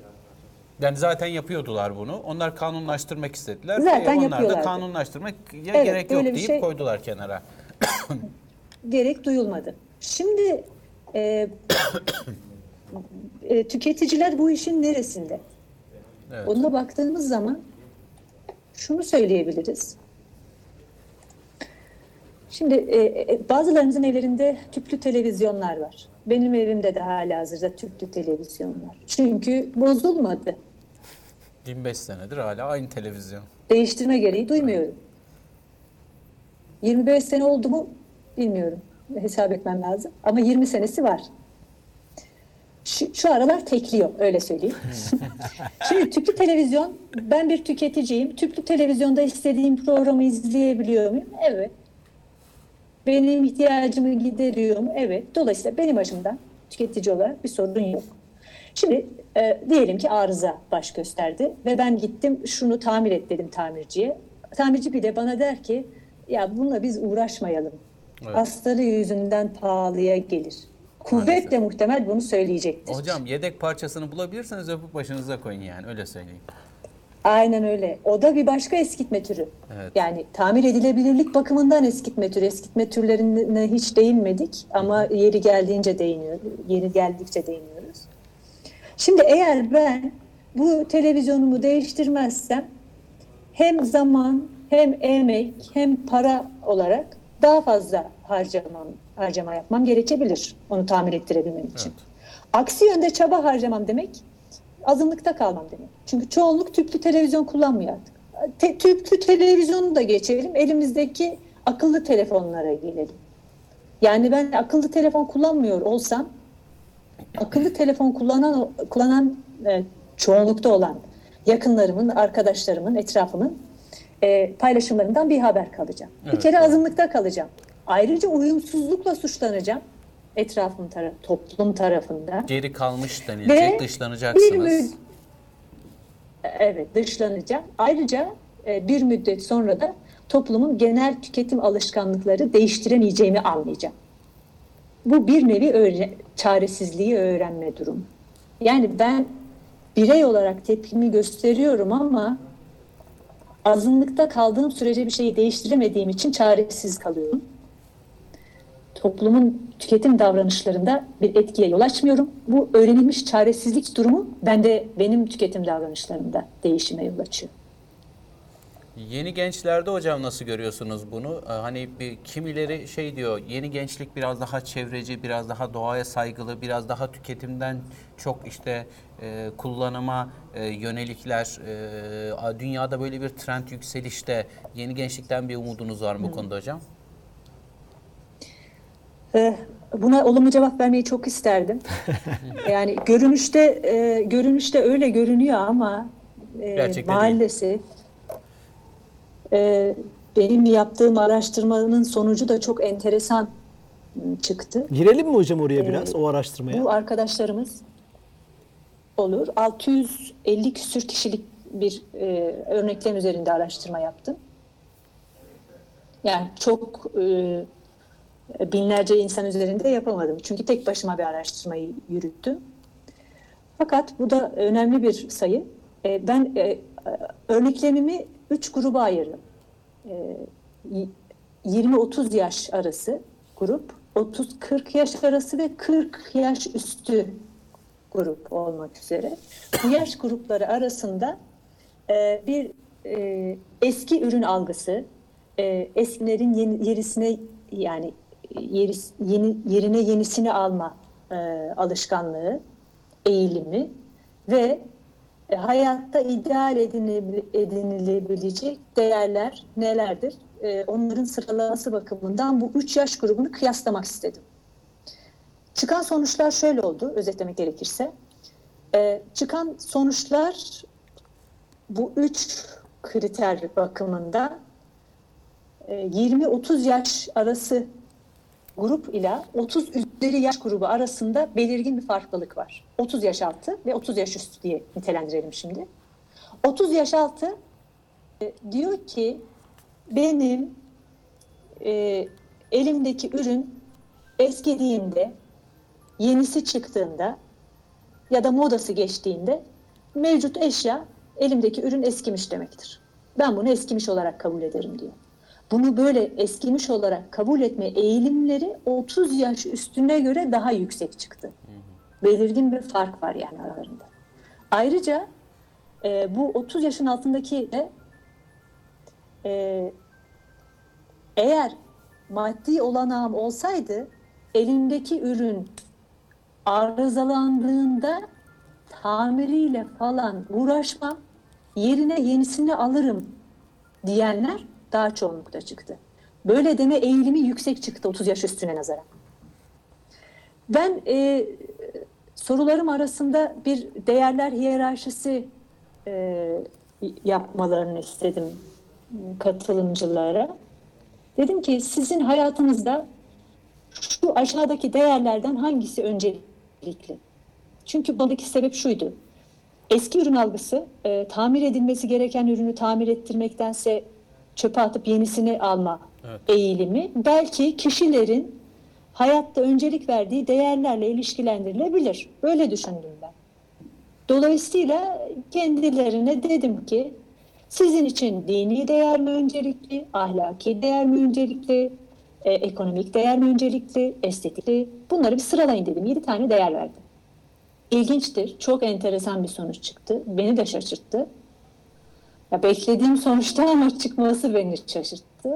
Yani zaten yapıyordular bunu. Onlar kanunlaştırmak istediler. Zaten E, onlar da kanunlaştırmak ya Evet, gerek yok deyip şey- koydular kenara. [COUGHS] gerek duyulmadı. Şimdi e, [COUGHS] e, tüketiciler bu işin neresinde? Evet. Ona baktığımız zaman şunu söyleyebiliriz. Şimdi e, e, bazılarımızın evlerinde tüplü televizyonlar var. Benim evimde de hala hazırda tüplü televizyon var. Çünkü bozulmadı. 25 senedir hala aynı televizyon. Değiştirme gereği duymuyorum. 25 sene oldu mu bilmiyorum. Hesap etmem lazım. Ama 20 senesi var. Şu, şu aralar tekliyor öyle söyleyeyim. [LAUGHS] Şimdi tüplü televizyon, ben bir tüketiciyim. Tüplü televizyonda istediğim programı izleyebiliyor muyum? Evet. Benim ihtiyacımı gideriyor mu? Evet. Dolayısıyla benim açımdan tüketici olarak bir sorun yok. Şimdi e, diyelim ki arıza baş gösterdi ve ben gittim şunu tamir et dedim tamirciye. Tamirci bir de bana der ki ya bununla biz uğraşmayalım. Evet. Hastalığı yüzünden pahalıya gelir. Kuvvetle muhtemel bunu söyleyecektir. Hocam yedek parçasını bulabilirseniz öpüp başınıza koyun yani öyle söyleyeyim. Aynen öyle. O da bir başka eskitme türü. Evet. Yani tamir edilebilirlik bakımından eskitme türü. Eskitme türlerine hiç değinmedik ama yeri geldiğince değiniyor. Yeri geldikçe değiniyoruz. Şimdi eğer ben bu televizyonumu değiştirmezsem hem zaman hem emek hem para olarak daha fazla harcamam, harcama yapmam gerekebilir onu tamir ettirebilmem için. Evet. Aksi yönde çaba harcamam demek azınlıkta kalmam demek. Çünkü çoğunluk tüplü televizyon kullanmıyor artık. Te- tüplü televizyonu da geçelim. Elimizdeki akıllı telefonlara gelelim. Yani ben akıllı telefon kullanmıyor olsam akıllı telefon kullanan kullanan e, çoğunlukta olan yakınlarımın, arkadaşlarımın, etrafımın e, paylaşımlarından bir haber kalacağım. bir Evet, kere evet. azınlıkta kalacağım. Ayrıca uyumsuzlukla suçlanacağım etrafım taraf, toplum tarafından. Geri kalmış denilecek, Ve dışlanacaksınız. bir Evet dışlanacağım. Ayrıca e, bir müddet sonra da toplumun genel tüketim alışkanlıkları değiştiremeyeceğimi anlayacağım. Bu bir nevi öğre- çaresizliği öğrenme durumu. Yani ben birey olarak tepkimi gösteriyorum ama azınlıkta kaldığım sürece bir şeyi değiştiremediğim için çaresiz kalıyorum. Toplumun tüketim davranışlarında bir etkiye yol açmıyorum. Bu öğrenilmiş çaresizlik durumu bende benim tüketim davranışlarımda değişime yol açıyor. Yeni gençlerde hocam nasıl görüyorsunuz bunu? Ee, Hani bir kimileri şey diyor, yeni gençlik biraz daha çevreci, biraz daha doğaya saygılı, biraz daha tüketimden çok işte e, kullanıma e, yönelikler. E, dünyada böyle bir trend yükselişte. Yeni gençlikten bir umudunuz var mı bu konuda hocam? Ee, Buna olumlu cevap vermeyi çok isterdim. [LAUGHS] Yani görünüşte e, görünüşte öyle görünüyor ama e, Gerçekte değil. maalesef e, benim yaptığım araştırmanın sonucu da çok enteresan m, çıktı. Girelim mi hocam oraya biraz o araştırmaya? Bu arkadaşlarımız olur. 650 küsür kişilik bir e, örneklem üzerinde araştırma yaptım. Yani çok e, binlerce insan üzerinde yapamadım. Çünkü tek başıma bir araştırmayı yürüttüm. Fakat bu da önemli bir sayı. E, ben e, e, örneklemimi üç gruba ayırdım. E, y- 20-30 yaş arası grup, 30-40 yaş arası ve 40 yaş üstü grup olmak üzere. Bu yaş grupları arasında e, bir e, eski ürün algısı, e, eskilerin yeni, yani yeris, yeni, yerine yenisini alma e, alışkanlığı, eğilimi ve e, hayatta ideal edinile- edinilebilecek değerler nelerdir? E, onların sıralaması bakımından bu üç yaş grubunu kıyaslamak istedim. Çıkan sonuçlar şöyle oldu, özetlemek gerekirse. E, çıkan sonuçlar bu üç kriter bakımında e, 20-30 yaş arası grup ile 30 üzeri yaş grubu arasında belirgin bir farklılık var. 30 yaş altı ve 30 yaş üstü diye nitelendirelim şimdi. 30 yaş altı e, diyor ki benim e, elimdeki ürün eskidiğinde, yenisi çıktığında ya da modası geçtiğinde mevcut eşya elimdeki ürün eskimiş demektir. Ben bunu eskimiş olarak kabul ederim diyor. Bunu böyle eskimiş olarak kabul etme eğilimleri 30 yaş üstüne göre daha yüksek çıktı. belirgin bir fark var yani aralarında. Ayrıca e, bu 30 yaşın altındaki de e, eğer maddi olanağım olsaydı elimdeki ürün arızalandığında tamiriyle falan uğraşmam yerine yenisini alırım diyenler daha çoğunlukta çıktı. Böyle deme eğilimi yüksek çıktı 30 yaş üstüne nazaran. Ben e, sorularım arasında bir değerler hiyerarşisi e, yapmalarını istedim katılımcılara. Dedim ki sizin hayatınızda şu aşağıdaki değerlerden hangisi öncelikli? Çünkü buradaki sebep şuydu. Eski ürün algısı e, tamir edilmesi gereken ürünü tamir ettirmektense çöpe atıp yenisini alma eğilimi belki kişilerin hayatta öncelik verdiği değerlerle ilişkilendirilebilir. Böyle düşündüm ben. Dolayısıyla kendilerine dedim ki sizin için dini değer mi öncelikli, ahlaki değer mi öncelikli, e, ekonomik değer mi öncelikli, estetikli bunları bir sıralayın dedim. 7 tane değer verdim. İlginçtir. Çok enteresan bir sonuç çıktı. Beni de şaşırttı. Ya beklediğim sonuçta ama çıkması beni şaşırttı.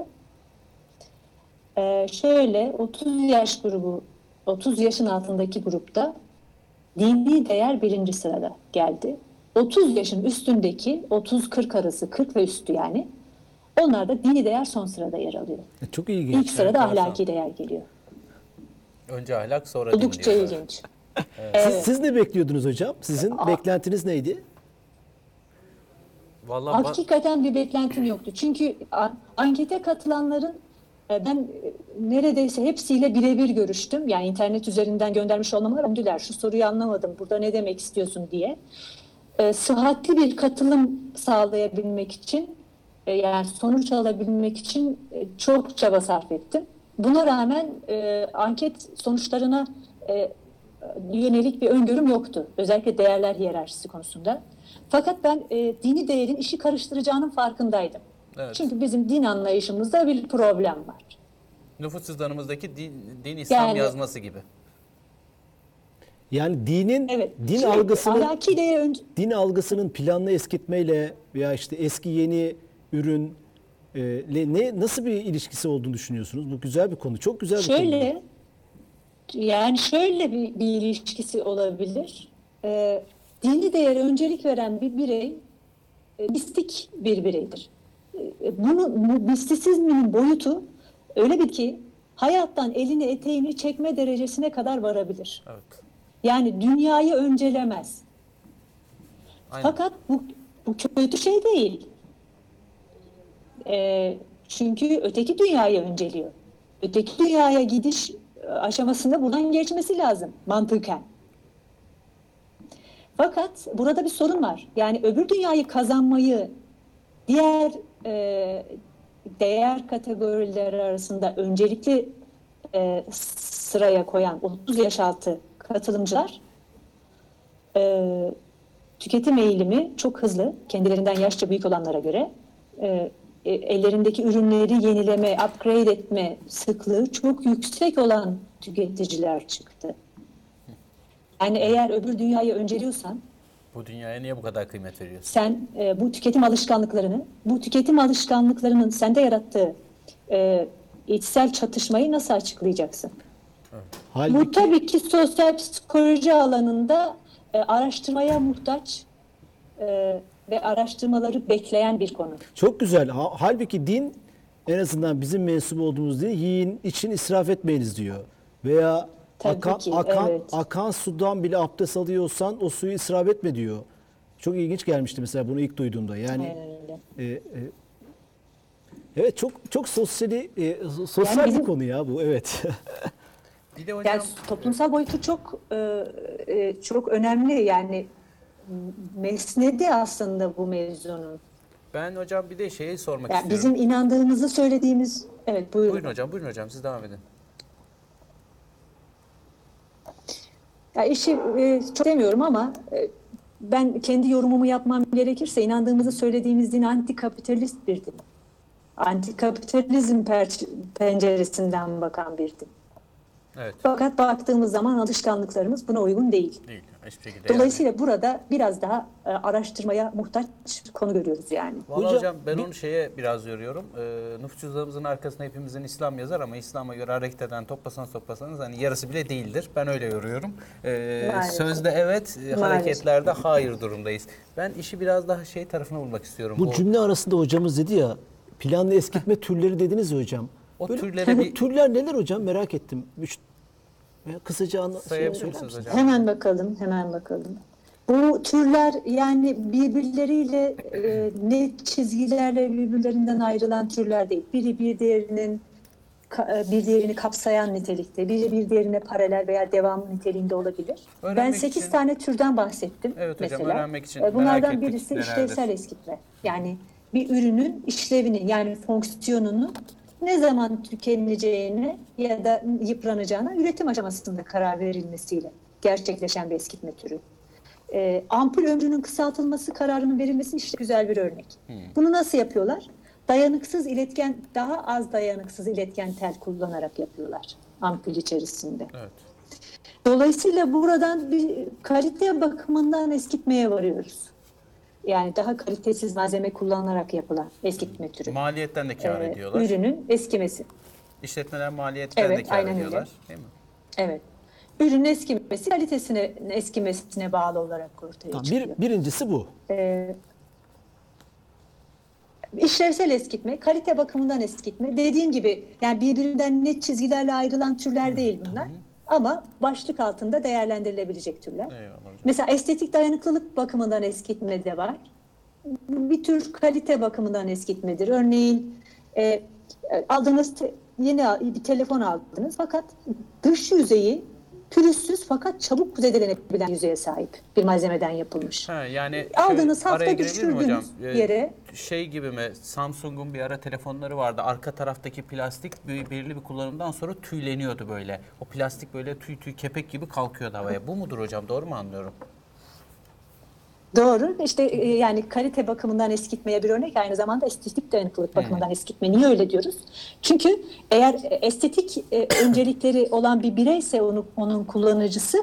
Ee, şöyle 30 yaş grubu, 30 yaşın altındaki grupta dini değer birinci sırada geldi. 30 yaşın üstündeki 30-40 arası 40 ve üstü yani onlar da dini değer son sırada yer alıyor. E, Çok ilginç. İlk sırada enteresan. ahlaki değer geliyor. Önce ahlak sonra din Oldukça diyorlar. ilginç. Siz, siz ne bekliyordunuz hocam? Sizin beklentiniz neydi? Vallahi Hakikaten bir beklentim yoktu. Çünkü ankete katılanların e, ben e, neredeyse hepsiyle birebir görüştüm. Yani internet üzerinden göndermiş olmama rağmen şu soruyu anlamadım. Burada ne demek istiyorsun diye. E, sıhhatli bir katılım sağlayabilmek için e, yani sonuç alabilmek için e, çok çaba sarf ettim. Buna rağmen e, anket sonuçlarına e, yönelik bir öngörüm yoktu. Özellikle değerler hiyerarşisi konusunda. Fakat ben e, dini değerin işi karıştıracağının farkındaydım. Evet. Çünkü bizim din anlayışımızda bir problem var. nüfus cüzdanımızdaki din, din İslam Yani- yazması gibi. Yani dinin Evet. din Şimdi algısının önce din algısının planlı eskitmeyle veya işte eski yeni ürün e, ne nasıl bir ilişkisi olduğunu düşünüyorsunuz? Bu güzel bir konu. Çok güzel bir konu. Şöyle, yani şöyle bir, bir ilişkisi olabilir. Ee, dini değere öncelik veren bir birey e, mistik bir bireydir. E, bunu bu mistisizmin boyutu öyle bir ki hayattan elini eteğini çekme derecesine kadar varabilir. Evet. Yani dünyayı öncelemez. Aynen. Fakat bu, bu kötü şey değil. Ee, çünkü öteki dünyayı önceliyor. Öteki dünyaya gidiş e, aşamasında buradan geçmesi lazım mantıken. Fakat burada bir sorun var. Yani öbür dünyayı kazanmayı diğer e, değer kategorileri arasında öncelikli e, sıraya koyan 30 yaş altı katılımcılar e, tüketim eğilimi çok hızlı kendilerinden yaşça büyük olanlara göre e, e, ellerindeki ürünleri yenileme, upgrade etme sıklığı çok yüksek olan tüketiciler çıktı. Yani eğer öbür dünyayı önceliyorsan Bu dünyaya niye bu kadar kıymet veriyorsun? sen e, bu tüketim alışkanlıklarını, bu tüketim alışkanlıklarının sende yarattığı e, içsel çatışmayı nasıl açıklayacaksın? Bu Halbuki tabii ki sosyal psikoloji alanında e, araştırmaya muhtaç e, ve araştırmaları bekleyen bir konu. çok güzel. Ha- halbuki din en azından bizim mensup olduğumuz din yiyin için israf etmeyiniz diyor. Veya Tabii akan, ki, akan, evet. akan sudan bile abdest alıyorsan o suyu israf etme diyor. Çok ilginç gelmişti mesela bunu ilk duyduğumda. Yani Aynen öyle. e, e, evet çok çok sosyali e, sosyal Yani bir bizim- konu ya bu. Evet. [LAUGHS] Bir de hocam Yani toplumsal boyutu çok e, e, çok önemli yani mesnedi aslında bu mevzunun. ben hocam bir de şeyi sormak Yani istiyorum. bizim inandığımızı söylediğimiz evet buyurun. Buyurun hocam, buyurun hocam siz devam edin. Ya işi e, çok demiyorum ama e, ben kendi yorumumu yapmam gerekirse inandığımızı söylediğimiz din antikapitalist bir din. Antikapitalizm penceresinden bakan bir din. Evet. Fakat baktığımız zaman alışkanlıklarımız buna uygun değil. Değil. Hiçbir şekilde Dolayısıyla burada biraz daha e, araştırmaya muhtaç konu görüyoruz yani. yani. Vallahi Hocam, hocam, ben bir- onu şeye biraz yoruyorum. Ee, nüfus cüzdanımızın arkasında hepimizin İslam yazar ama İslam'a göre hareket eden toplasanız toplasanız hani yarısı bile değildir. Ben öyle yoruyorum. Maalesef. sözde evet, e, Maalesef. hareketlerde hayır durumdayız. Ben işi biraz daha şey tarafına vurmak istiyorum. Bu O- cümle arasında hocamız dedi ya planlı eskitme türleri dediniz ya hocam. O Böyle- türlere bu bir- türler neler hocam merak ettim. Kısaca anla, şey Sayabilir misiniz hocam? Hemen bakalım, hemen bakalım. Bu türler yani birbirleriyle e, net çizgilerle birbirlerinden ayrılan türler değil. Biri bir diğerinin e, bir diğerini kapsayan nitelikte, biri bir diğerine paralel veya devam niteliğinde olabilir. ben Öğrenmek 8 için- tane türden bahsettim Evet hocam, mesela. öğrenmek için E, merak Bunlardan birisi işlevsel eskitme. Yani bir ürünün işlevini yani fonksiyonunu ne zaman tükeneceğine ya da yıpranacağına üretim aşamasında karar verilmesiyle gerçekleşen bir eskitme türü. E, ampul ömrünün kısaltılması kararının verilmesi işte güzel bir örnek. Bunu nasıl yapıyorlar? Dayanıksız iletken, daha az dayanıksız iletken tel kullanarak yapıyorlar ampul içerisinde. Evet. Dolayısıyla buradan bir kalite bakımından eskitmeye varıyoruz. Yani daha kalitesiz malzeme kullanılarak yapılan eskitme türü. Maliyetten de kar Ee, ediyorlar. Ürünün eskimesi. İşletmeler maliyetten Evet, de kar aynen öyle. ediyorlar. Değil mi? Evet. Ürünün eskimesi kalitesine eskimesine bağlı olarak ortaya Tamam, çıkıyor. bir, birincisi bu. Ee, işlevsel eskitme, kalite bakımından eskitme. Dediğim gibi yani birbirinden net çizgilerle ayrılan türler değil bunlar. Ama başlık altında değerlendirilebilecek türler. Mesela estetik dayanıklılık bakımından eskitme de var. Bir tür kalite bakımından eskitmedir. Örneğin e, aldığınız te- yeni bir telefon aldınız fakat dış yüzeyi pürüzsüz fakat çabuk zedelenebilen yüzeye sahip bir malzemeden yapılmış. Ha, yani Aldığınız hafta düşürdüğünüz Ee, yere- Şey gibi mi Samsung'un bir ara telefonları vardı. Arka taraftaki plastik bir- belirli bir kullanımdan sonra tüyleniyordu böyle. O plastik böyle tüy tüy kepek gibi kalkıyordu havaya. Bu mudur hocam? Doğru mu anlıyorum? Doğru. İşte e, yani kalite bakımından eskitmeye bir örnek aynı zamanda estetik dayanıklılık bakımından eskitme. Niye öyle diyoruz? Çünkü eğer e, estetik e, öncelikleri olan bir bireyse onu, onun kullanıcısı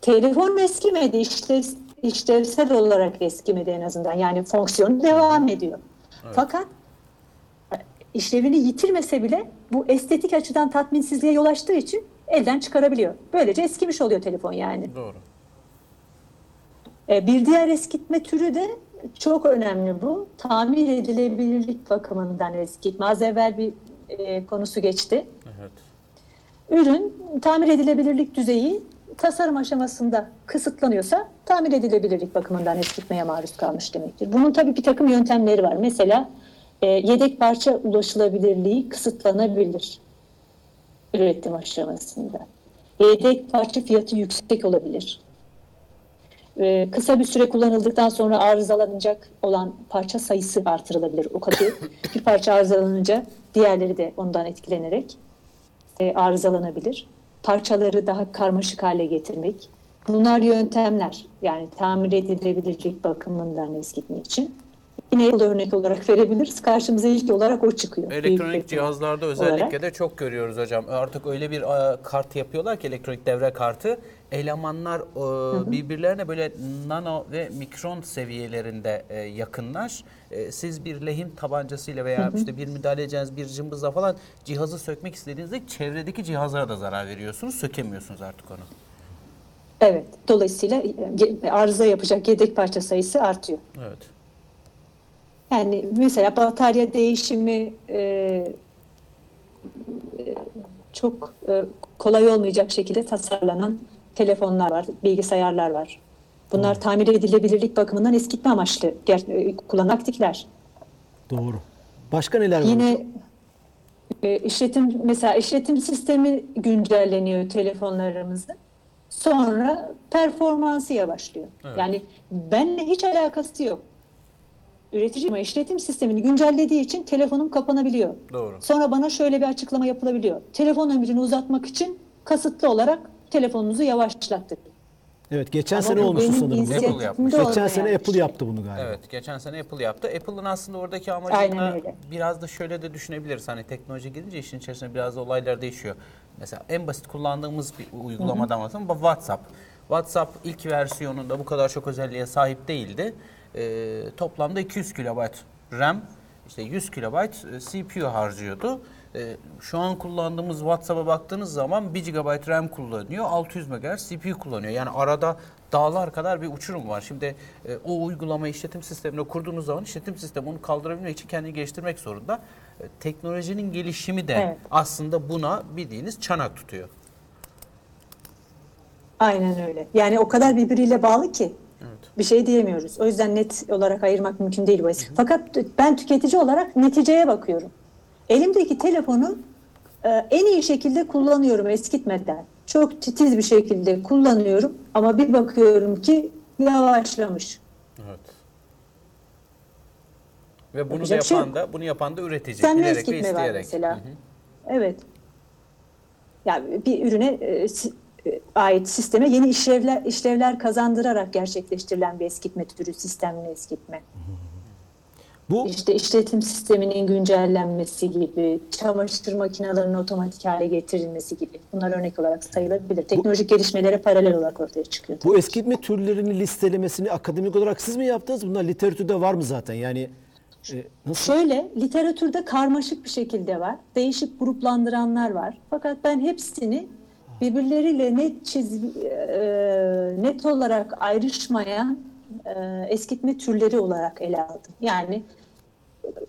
telefon eskimedi, işlev, işlevsel olarak eskimedi en azından. Yani fonksiyonu devam ediyor. Fakat e, işlevini yitirmese bile bu estetik açıdan tatminsizliğe yol açtığı için elden çıkarabiliyor. Böylece eskimiş oluyor telefon yani. Doğru. E, Bir diğer eskitme türü de çok önemli bu. Tamir edilebilirlik bakımından eskitme. Az evvel bir e, konusu geçti. Evet. Ürün tamir edilebilirlik düzeyi tasarım aşamasında kısıtlanıyorsa tamir edilebilirlik bakımından eskitmeye maruz kalmış demektir. Bunun tabii bir takım yöntemleri var. Mesela e, yedek parça ulaşılabilirliği kısıtlanabilir üretim aşamasında. Yedek parça fiyatı yüksek olabilir. Ee, kısa bir süre kullanıldıktan sonra arızalanacak olan parça sayısı artırılabilir. O kadar [COUGHS] bir parça arızalanınca diğerleri de ondan etkilenerek e, arızalanabilir. Parçaları daha karmaşık hale getirmek. Bunlar yöntemler. Yani tamir edilebilirlik bakımından eskitme için. Yine yıl örnek olarak verebiliriz. Karşımıza ilk olarak o çıkıyor. Elektronik cihazlarda özellikle olarak. de çok görüyoruz hocam. Artık öyle bir e, kart yapıyorlar ki elektronik devre kartı. Elemanlar e, birbirlerine böyle nano ve mikron seviyelerinde e, yakınlar. Siz bir lehim tabancasıyla veya işte bir müdahale edeceğiniz bir cımbızla falan cihazı sökmek istediğinizde çevredeki cihazlara da zarar veriyorsunuz. Sökemiyorsunuz artık onu. Evet. Dolayısıyla arıza yapacak yedek parça sayısı artıyor. Evet. Yani mesela batarya değişimi e, e, çok e, kolay olmayacak şekilde tasarlanan telefonlar var, bilgisayarlar var. Bunlar tamir edilebilirlik bakımından eskitme amaçlı e, kullanan aktifler. Doğru. Başka neler var? Yine e, işletim mesela işletim sistemi güncelleniyor telefonlarımızda. Sonra performansı yavaşlıyor. Yani benimle hiç alakası yok. Üretici ama işletim sistemini güncellediği için telefonum kapanabiliyor. Doğru. Sonra bana şöyle bir açıklama yapılabiliyor. Telefon ömrünü uzatmak için kasıtlı olarak telefonunuzu yavaşlattık. Evet geçen Ama sene olmuştu sanırım. Apple. olmayan Geçen sene. Apple yaptı bunu galiba. Evet, geçen sene Apple yaptı. Apple'ın aslında oradaki amacını biraz da şöyle de düşünebiliriz. Hani teknoloji gidince işin içerisinde biraz da olaylar değişiyor. Mesela en basit kullandığımız bir uygulamadan bahsedeyim. Bu WhatsApp. WhatsApp ilk versiyonunda bu kadar çok özelliğe sahip değildi. Ee, toplamda 200 KB RAM, işte 100 KB e, CPU harcıyordu. Ee, şu an kullandığımız WhatsApp'a baktığınız zaman 1 GB RAM kullanıyor, 600 MHz CPU kullanıyor. Yani arada dağlar kadar bir uçurum var. Şimdi e, o uygulama işletim sistemine kurduğunuz zaman işletim sistemi onu kaldırabilmek için kendini geliştirmek zorunda. E, teknolojinin gelişimi de Evet. aslında buna bildiğiniz çanak tutuyor. Aynen öyle. Yani o kadar birbiriyle bağlı ki bir şey diyemiyoruz. O yüzden net olarak ayırmak mümkün değil bu eski. Fakat ben tüketici olarak neticeye bakıyorum. Elimdeki telefonu e, en iyi şekilde kullanıyorum eskitmeden. Çok titiz bir şekilde kullanıyorum ama bir bakıyorum ki yavaşlamış. Evet. Ve bunu Yapacak şey yapan da bunu yapan da üretici. Sen bilerek ve var isteyerek. mesela. Evet. Yani bir ürüne e, ait sisteme yeni işlevler işlevler kazandırarak gerçekleştirilen bir eskitme türü sistemli eskitme. Bu İşte işletim sisteminin güncellenmesi gibi, çamaşır makinelerinin otomatik hale getirilmesi gibi. Bunlar örnek olarak sayılabilir. Teknolojik gelişmelere paralel olarak ortaya çıkıyor. bu eskitme türlerinin listelemesini akademik olarak siz mi yaptınız? Bunlar literatürde var mı zaten? Yani e, nasıl? Şöyle literatürde karmaşık bir şekilde var. Değişik gruplandıranlar var. Fakat ben hepsini birbirleriyle net çiz e, net olarak ayrışmayan e, eskitme türleri olarak ele aldım. Yani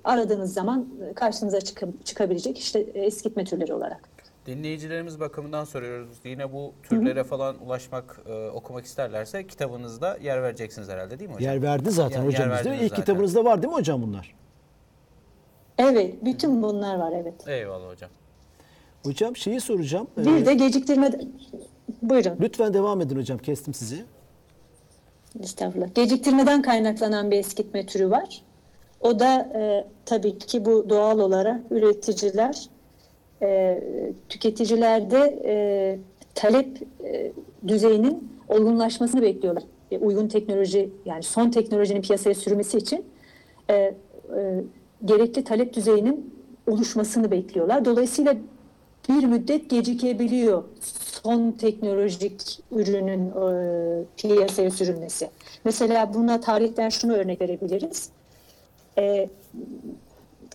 aradığınız zaman karşınıza çıkıp, çıkabilecek işte eskitme türleri olarak. Dinleyicilerimiz bakımından soruyoruz. Yine bu türlere falan ulaşmak, e, okumak isterlerse kitabınızda yer vereceksiniz herhalde değil mi hocam? Yer verdi zaten Yer- hocam yer bizde. verdiniz İlk zaten. kitabınızda var değil mi hocam bunlar? Evet, bütün bunlar var evet. Eyvallah hocam. Hocam şeyi soracağım. Ee, Bir de geciktirme buyurun. Lütfen devam edin hocam. Kestim sizi. Estağfurullah. Geciktirmeden kaynaklanan bir eskitme türü var. O da e, tabii ki bu doğal olarak üreticiler e, tüketicilerde e, talep e, düzeyinin olgunlaşmasını bekliyorlar. E, uygun teknoloji yani son teknolojinin piyasaya sürmesi için e, e, gerekli talep düzeyinin oluşmasını bekliyorlar. Dolayısıyla bir müddet gecikebiliyor son teknolojik ürünün e, piyasaya sürülmesi. Mesela buna tarihten şunu örnek verebiliriz. E,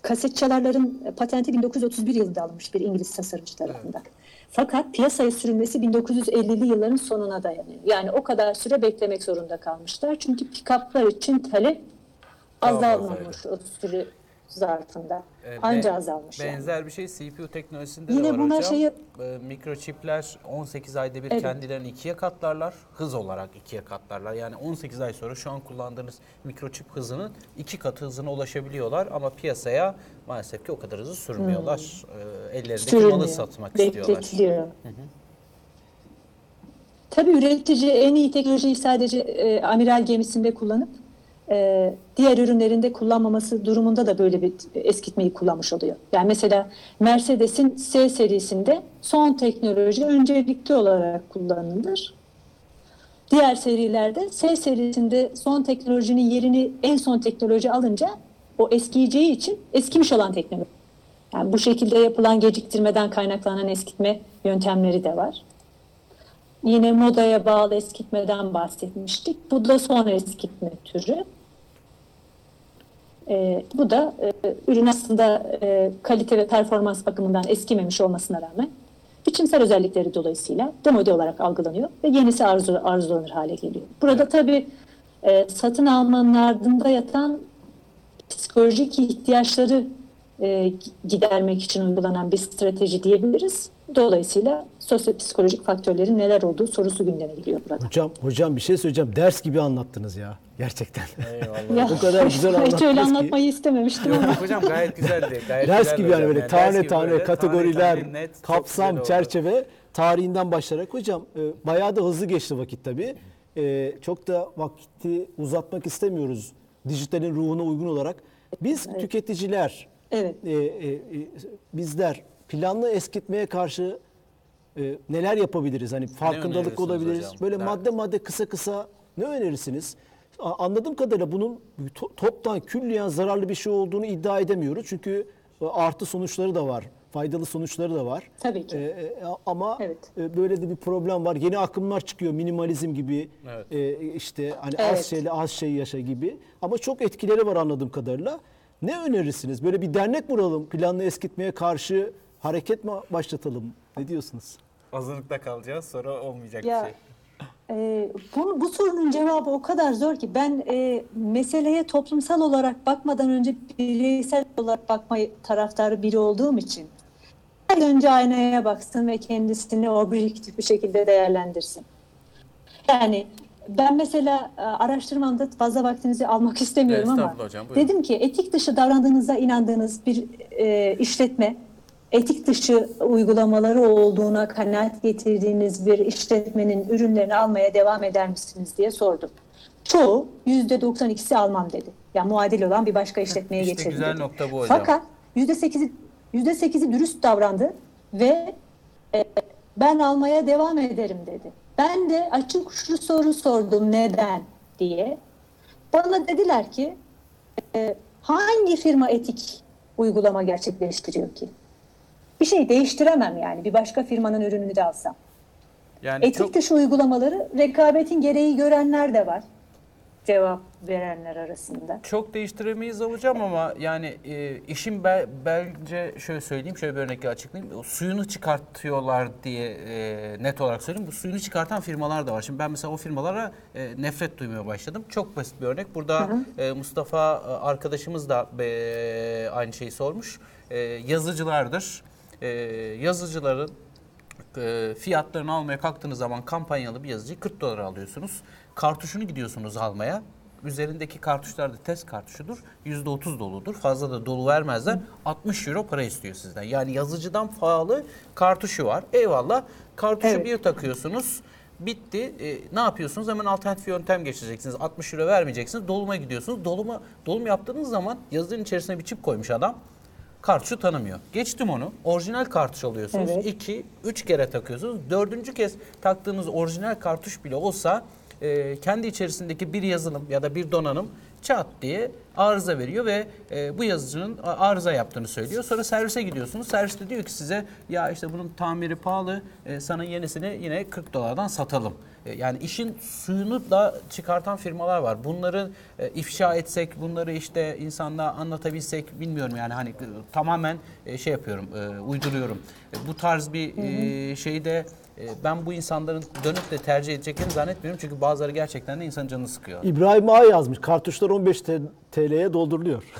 kaset çalarların patenti 1931 yılında alınmış bir İngiliz tasarımcı tarafından. Fakat piyasaya sürülmesi 1950'li yılların sonuna dayanıyor. Yani o kadar süre beklemek zorunda kalmışlar. Çünkü pick-up'lar için talep Daha azalmamış o süre zarfında. Ee, Anca azalmış yani. Benzer bir şey CPU teknolojisinde Yine de var buna hocam. şeyi- Ee, mikroçipler 18 ayda bir Evet. kendilerini ikiye katlarlar. Hız olarak ikiye katlarlar. Yani 18 ay sonra şu an kullandığınız mikroçip hızının iki katı hızına ulaşabiliyorlar. Ama piyasaya maalesef ki o kadar hızlı sürmüyorlar. Ee, ellerindeki Sürülmüyor. malı satmak istiyorlar. Bekletiliyor. Tabii üretici en iyi teknolojiyi sadece e, amiral gemisinde kullanıp e, diğer ürünlerinde kullanmaması durumunda da böyle bir eskitmeyi kullanmış oluyor. Yani mesela Mercedes'in S serisinde son teknoloji öncelikli olarak kullanılır. Diğer serilerde S serisinde son teknolojinin yerini en son teknoloji alınca o eskiyeceği için eskimiş olan teknoloji. Yani bu şekilde yapılan geciktirmeden kaynaklanan eskitme yöntemleri de var. Yine modaya bağlı eskitmeden bahsetmiştik. Bu da son eskitme türü. Ee, bu da e, ürün aslında e, kalite ve performans bakımından eskimemiş olmasına rağmen biçimsel özellikleri dolayısıyla demode olarak algılanıyor ve yenisi arzu, arzulanır hale geliyor. Burada tabii e, satın almanın ardında yatan psikolojik ihtiyaçları e, gidermek için uygulanan bir strateji diyebiliriz. Dolayısıyla sosyopsikolojik faktörlerin neler olduğu sorusu gündeme geliyor burada. Hocam hocam bir şey söyleyeceğim. Ders gibi anlattınız ya. Gerçekten. Eyvallah. [LAUGHS] Ya, O kadar güzel [LAUGHS] Hiç anlattınız öyle ki. anlatmayı istememiştim Yok ama. yok hocam gayet güzeldi. Gayet Ders gibi yani böyle ders tane tane böyle kategoriler, tane net, kapsam, çerçeve tarihinden başlayarak hocam e, bayağı da hızlı geçti vakit tabii. E, çok da vakti uzatmak istemiyoruz dijitalin ruhuna uygun olarak. Biz tüketiciler, Evet. e, e, e, bizler planlı eskitmeye karşı e, neler yapabiliriz? Hani farkındalık olabiliriz. hocam? Böyle madde madde kısa kısa ne önerirsiniz? A- Anladığım kadarıyla bunun to- toptan külliyen zararlı bir şey olduğunu iddia edemiyoruz. Çünkü e, artı sonuçları da var. faydalı sonuçları da var. Tabii ki. E, e, ama Evet. e, böyle de bir problem var. Yeni akımlar çıkıyor. Minimalizm gibi Evet. e, işte hani Evet. az şeyle az şey yaşa gibi. Ama çok etkileri var anladığım kadarıyla. Ne önerirsiniz? Böyle bir dernek kuralım. Planlı eskitmeye karşı hareket mi başlatalım? Ne diyorsunuz? Azınlıkta kalacağız sonra olmayacak Ya, bir şey. e, bu, bu sorunun cevabı o kadar zor ki ben e, meseleye toplumsal olarak bakmadan önce bireysel olarak bakma taraftarı biri olduğum için her önce aynaya baksın ve kendisini objektif bir şekilde değerlendirsin. Yani ben mesela e, araştırmamda fazla vaktinizi almak istemiyorum ama hocam, buyurun. dedim ki etik dışı davrandığınıza inandığınız bir e, işletme etik dışı uygulamaları olduğuna kanaat getirdiğiniz bir işletmenin ürünlerini almaya devam eder misiniz diye sordum. Çoğu %92'si almam dedi. Yani muadil olan bir başka işletmeye İşte geçelim güzel dedi. nokta bu hocam. Fakat %8'i %8'i dürüst davrandı ve e, ben almaya devam ederim dedi. Ben de açık uçlu soru sordum neden diye. Bana dediler ki e, hangi firma etik uygulama gerçekleştiriyor ki? Bir şey değiştiremem yani bir başka firmanın ürününü de alsam. Yani Etik çok dışı uygulamaları rekabetin gereği görenler de var. Cevap verenler arasında. çok değiştiremeyiz hocam ama yani e, işin be- bence şöyle söyleyeyim, şöyle bir örnekle açıklayayım. O suyunu çıkartıyorlar diye e, net olarak söyleyeyim. Bu suyunu çıkartan firmalar da var. Şimdi ben mesela o firmalara e, nefret duymaya başladım. Çok basit bir örnek. Burada e, Mustafa e, arkadaşımız da e, aynı şeyi sormuş. E, yazıcılardır. E, yazıcıların e, fiyatlarını almaya kalktığınız zaman kampanyalı bir yazıcıyı 40 dolara alıyorsunuz. Kartuşunu gidiyorsunuz almaya. Üzerindeki kartuşlar da test kartuşudur. %30 doludur. Fazla da dolu vermezler. 60 euro para istiyor sizden. Yani yazıcıdan pahalı kartuşu var. Eyvallah. Kartuşu Evet. bir takıyorsunuz. Bitti. E, ne yapıyorsunuz? Hemen alternatif yöntem geçireceksiniz. 60 euro vermeyeceksiniz. Doluma gidiyorsunuz. Doluma dolum yaptığınız zaman yazının içerisine bir çip koymuş adam. Kartuşu tanımıyor. Geçtim onu. Orijinal kartuş alıyorsunuz. Evet. İki, üç kere takıyorsunuz. Dördüncü kez taktığınız orijinal kartuş bile olsa e, kendi içerisindeki bir yazılım ya da bir donanım çat diye arıza veriyor ve e, bu yazıcının arıza yaptığını söylüyor. Sonra servise gidiyorsunuz. Servis de diyor ki size ya işte bunun tamiri pahalı e, sana yenisini yine 40 dolardan satalım. E, yani işin suyunu da çıkartan firmalar var. Bunları e, ifşa etsek, bunları işte insanlığa anlatabilsek bilmiyorum yani hani e, tamamen e, şey yapıyorum, e, uyduruyorum. E, bu tarz bir e, şeyde ben bu insanların dönüp de tercih edeceklerini zannetmiyorum. Çünkü bazıları gerçekten de insanın canını sıkıyor. İbrahim A yazmış. Kartuşlar 15 T- TL'ye dolduruluyor. [LAUGHS]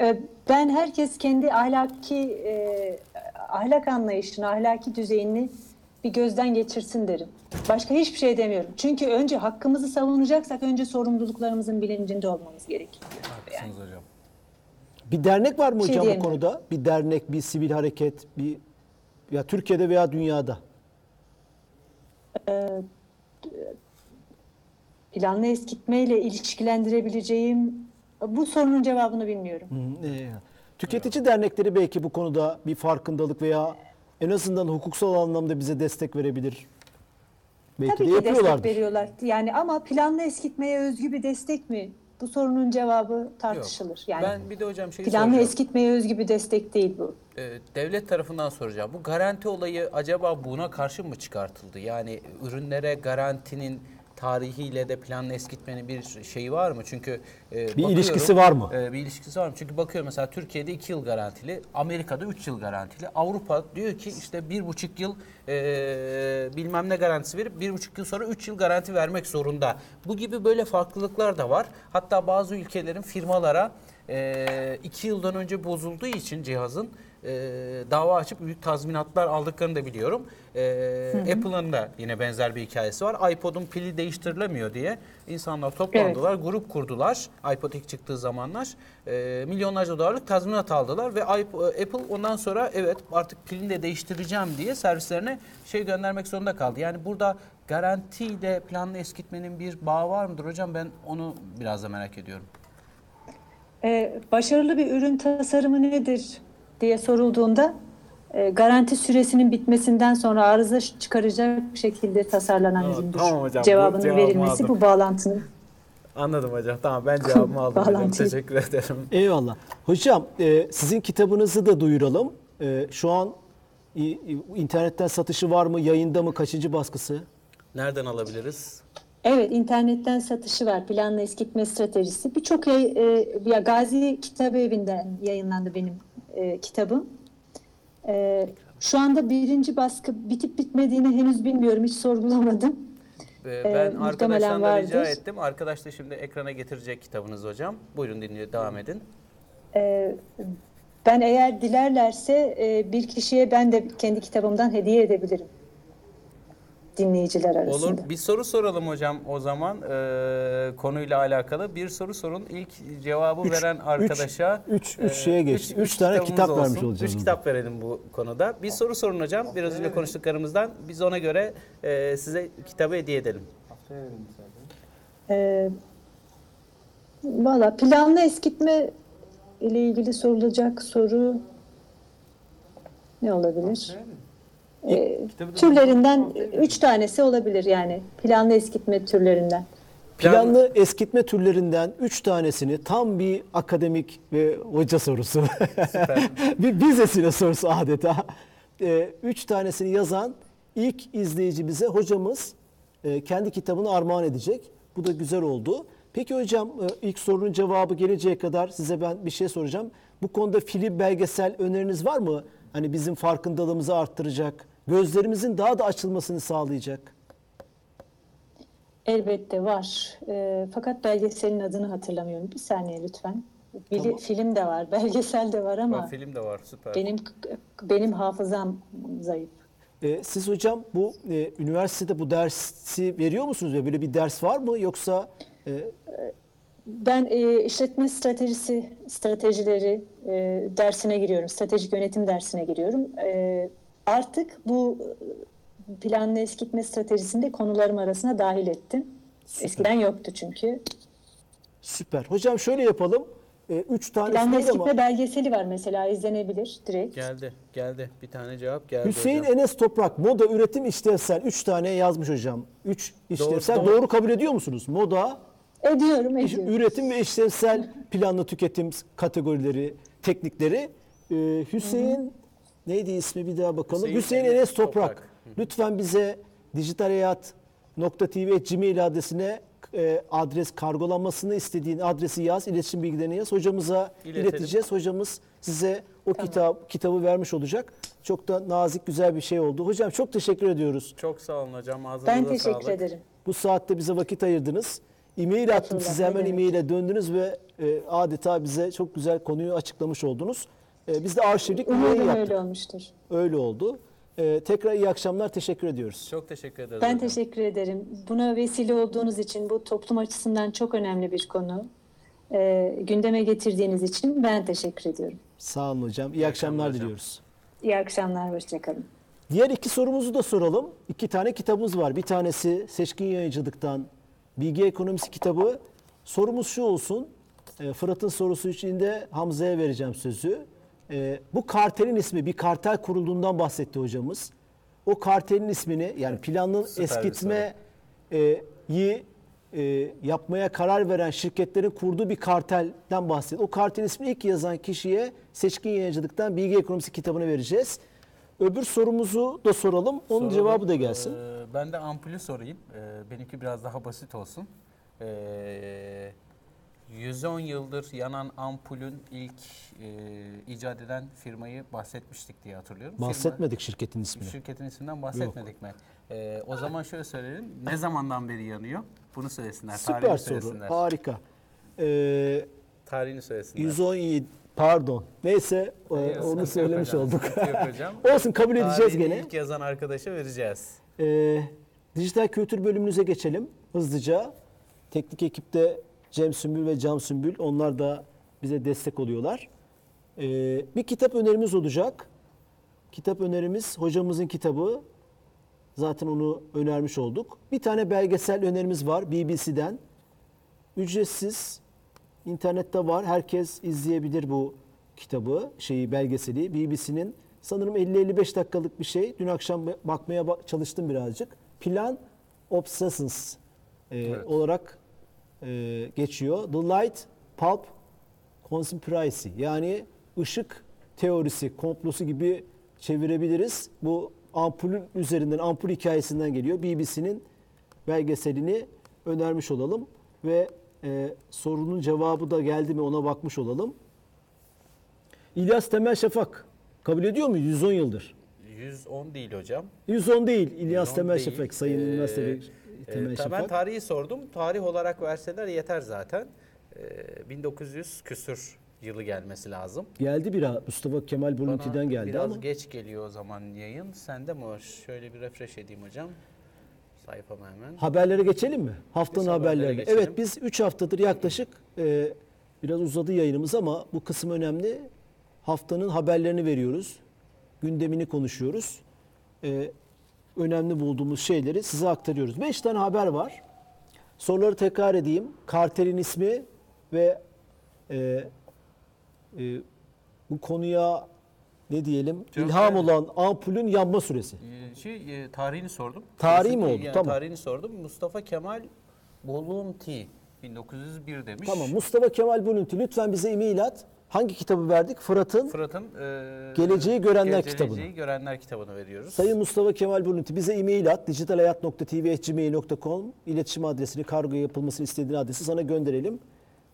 Ee, Ben herkes kendi ahlaki e, ahlak anlayışını, ahlaki düzeyini bir gözden geçirsin derim. Başka hiçbir şey demiyorum. Çünkü önce hakkımızı savunacaksak önce sorumluluklarımızın bilincinde olmamız gerekiyor. Haklısınız hocam. Bir dernek var mı şey hocam bu konuda? Bir dernek, bir sivil hareket, bir ya Türkiye'de veya dünyada. Planlı eskitmeyle ilişkilendirebileceğim bu sorunun cevabını bilmiyorum. Hı, e, Tüketici dernekleri belki bu konuda bir farkındalık veya en azından hukuksal anlamda bize destek verebilir. Belki Tabii de ki destek veriyorlar. Yani ama planlı eskitmeye özgü bir destek mi? Bu sorunun cevabı tartışılır. Yani ben bir de hocam şeyi planlı soracağım. eskitmeye özgü bir destek değil bu. Ee, devlet tarafından soracağım. Bu garanti olayı acaba buna karşı mı çıkartıldı? Yani ürünlere garantinin tarihiyle de planlı eskitmenin bir şeyi var mı? Çünkü e, bakıyorum, ilişkisi var mı? e, bir ilişkisi var mı? Çünkü bakıyorum mesela Türkiye'de 2 yıl garantili, Amerika'da 3 yıl garantili. Avrupa diyor ki işte bir buçuk yıl e, bilmem ne garantisi verip bir buçuk yıl sonra 3 yıl garanti vermek zorunda. Bu gibi böyle farklılıklar da var. Hatta bazı ülkelerin firmalara e, iki yıldan önce bozulduğu için cihazın e, dava açıp büyük tazminatlar aldıklarını da biliyorum. E, Apple'ın da yine benzer bir hikayesi var. iPod'un pili değiştirilemiyor diye insanlar toplandılar, grup kurdular iPod ilk çıktığı zamanlar. E, milyonlarca dolarlık tazminat aldılar ve iP- Apple ondan sonra evet artık pilini de değiştireceğim diye servislerine şey göndermek zorunda kaldı. Yani burada garantiyle planlı eskitmenin bir bağı var mıdır hocam? Ben onu biraz da merak ediyorum. Ee, başarılı bir ürün tasarımı nedir diye sorulduğunda e, garanti süresinin bitmesinden sonra arıza çıkaracak şekilde tasarlanan Aa, üründür. tamam hocam, bu Cevabının cevabımı verilmesi aldım. bu bağlantının Anladım hocam. Tamam ben cevabımı aldım. hocam. Teşekkür ederim. Eyvallah. Hocam e, sizin kitabınızı da duyuralım. E, şu an internetten satışı var mı? Yayında mı? Kaçıncı baskısı? Nereden alabiliriz? Evet, internetten satışı var. Planlı eskitme stratejisi. Birçok e, ya Gazi Kitap Evi'nden yayınlandı benim e, kitabım. E, şu anda birinci baskı bitip bitmediğini henüz bilmiyorum. Hiç sorgulamadım. Ee, ben muhtemelen arkadaştan da rica vardır. ettim. Arkadaş da şimdi ekrana getirecek kitabınız hocam. Buyurun dinliyor, devam edin. E, ben eğer dilerlerse e, bir kişiye ben de kendi kitabımdan hediye edebilirim. Dinleyiciler arasında. Olur. Bir soru soralım hocam o zaman ee, konuyla alakalı. Bir soru sorun. İlk cevabı Üç- veren arkadaşa üç- e, üç şeye geçti. Üç tane kitabımız kitap vermiş olsun. olacağız Üç burada. kitap verelim bu konuda. Bir soru sorun hocam. Biraz önce konuştuklarımızdan. Biz ona göre e, size kitabı hediye edelim. Ee, Valla planlı eskitme ile ilgili sorulacak soru ne olabilir? Ee, türlerinden üç tanesi olabilir yani planlı eskitme türlerinden. Planlı eskitme türlerinden 3 tanesini tam bir akademik ve hoca sorusu. [LAUGHS] bir vizesine sorusu adeta. 3 tanesini yazan ilk izleyicimize hocamız e, kendi kitabını armağan edecek. Bu da güzel oldu. Peki hocam e, ilk sorunun cevabı gelinceye kadar size ben bir şey soracağım. Bu konuda film belgesel öneriniz var mı? Hani bizim farkındalığımızı arttıracak, gözlerimizin daha da açılmasını sağlayacak. Elbette var. Ee, fakat belgeselin adını hatırlamıyorum. Bir saniye lütfen. Bili- Tamam. Film de var, [LAUGHS] belgesel de var ama Bak, film de var süper. benim benim hafızam zayıf. E, siz hocam bu e, üniversitede bu dersi veriyor musunuz? Ya Böyle bir ders var mı yoksa e, Ben e, işletme stratejisi stratejileri e, dersine giriyorum. Stratejik yönetim dersine giriyorum. E, artık bu e, planlı eskitme stratejisinde konularım arasına dahil ettim. Eskiden yoktu çünkü. süper. Hocam şöyle yapalım. E, üç tanesi Planlı eskitme ama belgeseli var mesela izlenebilir direkt. Geldi, geldi. Bir tane cevap geldi Hüseyin hocam. Enes Toprak moda üretim işlevsel 3 tane yazmış hocam. 3 işlevsel doğru, doğru. kabul ediyor musunuz? Moda, Ediyorum, ediyorum. üretim ve işlevsel planlı tüketim kategorileri, teknikleri. E, Hüseyin neydi ismi bir daha bakalım. Hüseyin Hüseyin, Enes Toprak. Toprak. Lütfen bize dijitalhayat.tv@gmail adresine e, adres kargolanmasını istediğin adresi yaz, iletişim bilgilerini yaz. Hocamıza İletelim. ileteceğiz. Hocamız size o kitap kitabı vermiş olacak. Çok da nazik güzel bir şey oldu. Hocam çok teşekkür ediyoruz. Çok sağ olun hocam. Ağzınıza Ben sağlık. teşekkür ederim. Bu saatte bize vakit ayırdınız. E-mail attım size hemen e-maile döndünüz ve e, adeta bize çok güzel konuyu açıklamış oldunuz. E, biz de arşivlik Umarım yaptık. öyle olmuştur. Öyle oldu. E, tekrar iyi akşamlar. Teşekkür ediyoruz. Çok teşekkür ederiz Ben hocam. teşekkür ederim. Buna vesile olduğunuz için bu toplum açısından çok önemli bir konu. Ee, gündeme getirdiğiniz için ben teşekkür ediyorum. Sağ olun hocam. İyi, akşamlar hocam. diliyoruz. İyi akşamlar, hoşçakalın. Diğer iki sorumuzu da soralım. İki tane kitabımız var. Bir tanesi Seçkin Yayıncılık'tan Bilgi Ekonomisi kitabı. Sorumuz şu olsun. E, Fırat'ın sorusu için de Hamza'ya vereceğim sözü. E, bu kartelin ismi bir kartel kurulduğundan bahsetti hocamız. O kartelin ismini yani planlı Süper bir eskitme e, e, yapmaya karar veren şirketlerin kurduğu bir kartelden bahsediyor. O kartelin ismini ilk yazan kişiye Seçkin Yayıncılık'tan Bilgi Ekonomisi kitabını vereceğiz. Öbür sorumuzu da soralım. Onun Soralım. cevabı da gelsin. Ee, ben de ampulü sorayım. Ee, benimki biraz daha basit olsun. Ee, 110 yıldır yanan ampulün ilk e, icat eden firmayı bahsetmiştik diye hatırlıyorum. Firma- Bahsetmedik şirketin ismini. Şirketin isminden bahsetmedik mi? Ee, o zaman şöyle söyleyelim. Ne zamandan beri yanıyor? Bunu söylesinler. Süper soru. söylesinler. Harika. Ee, Tarihini söylesinler. 117 pardon. Neyse e, Yok, onu söylemiş hocam, olduk. hocam. [LAUGHS] Olsun kabul edeceğiz Tarihini gene. ilk yazan arkadaşa vereceğiz. Ee, dijital kültür bölümümüze geçelim hızlıca. Teknik ekipte Cem Sümbül ve Cam Sümbül onlar da bize destek oluyorlar. Ee, bir kitap önerimiz olacak. Kitap önerimiz hocamızın kitabı. Zaten onu önermiş olduk. Bir tane belgesel önerimiz var BBC'den. Ücretsiz. İnternette var. Herkes izleyebilir bu kitabı, şeyi belgeseli. BBC'nin sanırım 50-55 dakikalık bir şey. Dün akşam bakmaya ba- çalıştım birazcık. Plan Obsessions e, Evet. olarak e, geçiyor. The Light Pulp Conspiracy yani ışık teorisi, komplosu gibi çevirebiliriz. Bu ampulün üzerinden, ampul hikayesinden geliyor. BBC'nin belgeselini önermiş olalım ve e, sorunun cevabı da geldi mi ona bakmış olalım. İlyas Temel Şafak kabul ediyor muyuz 110 yıldır? 110 değil hocam. 110 değil İlyas 110 Temel değil. Şafak, Sayın Ee, Üniversite e, Temel Ben Şafak. tarihi sordum. Tarih olarak verseler yeter zaten. Ee, 1900 küsür yılı gelmesi lazım. Geldi bir Mustafa Kemal Bana Bulunti'den geldi biraz ama. geç geliyor o zaman yayın. Sende mi var? Şöyle bir refresh edeyim hocam. Sayfamı hemen. Haberlere geçelim mi? Haftanın Biz haberlerine. geçelim. Evet biz 3 haftadır yaklaşık e, biraz uzadı yayınımız ama bu kısım önemli. Haftanın haberlerini veriyoruz. Gündemini konuşuyoruz. E, önemli bulduğumuz şeyleri size aktarıyoruz. 5 tane haber var. Soruları tekrar edeyim. Kartelin ismi ve e, e, bu konuya ne diyelim Cevap ilham ver. olan ampulün yanma süresi. Ee, Şey, e, tarihini sordum. Tarihi mi oldu? yani Tamam. Tarihini sordum. Mustafa Kemal Bolunti 1901 demiş. Tamam Mustafa Kemal Bulunti lütfen bize e-mail at. Hangi kitabı verdik? Fırat'ın Fırat'ın e, Geleceği Görenler Geleceği kitabını. Görenler kitabını veriyoruz. Sayın Mustafa Kemal Bulunti bize e-mail at. dijitalhayat.tv.gmail.com iletişim adresini, kargoya yapılmasını istediğin adresi sana gönderelim.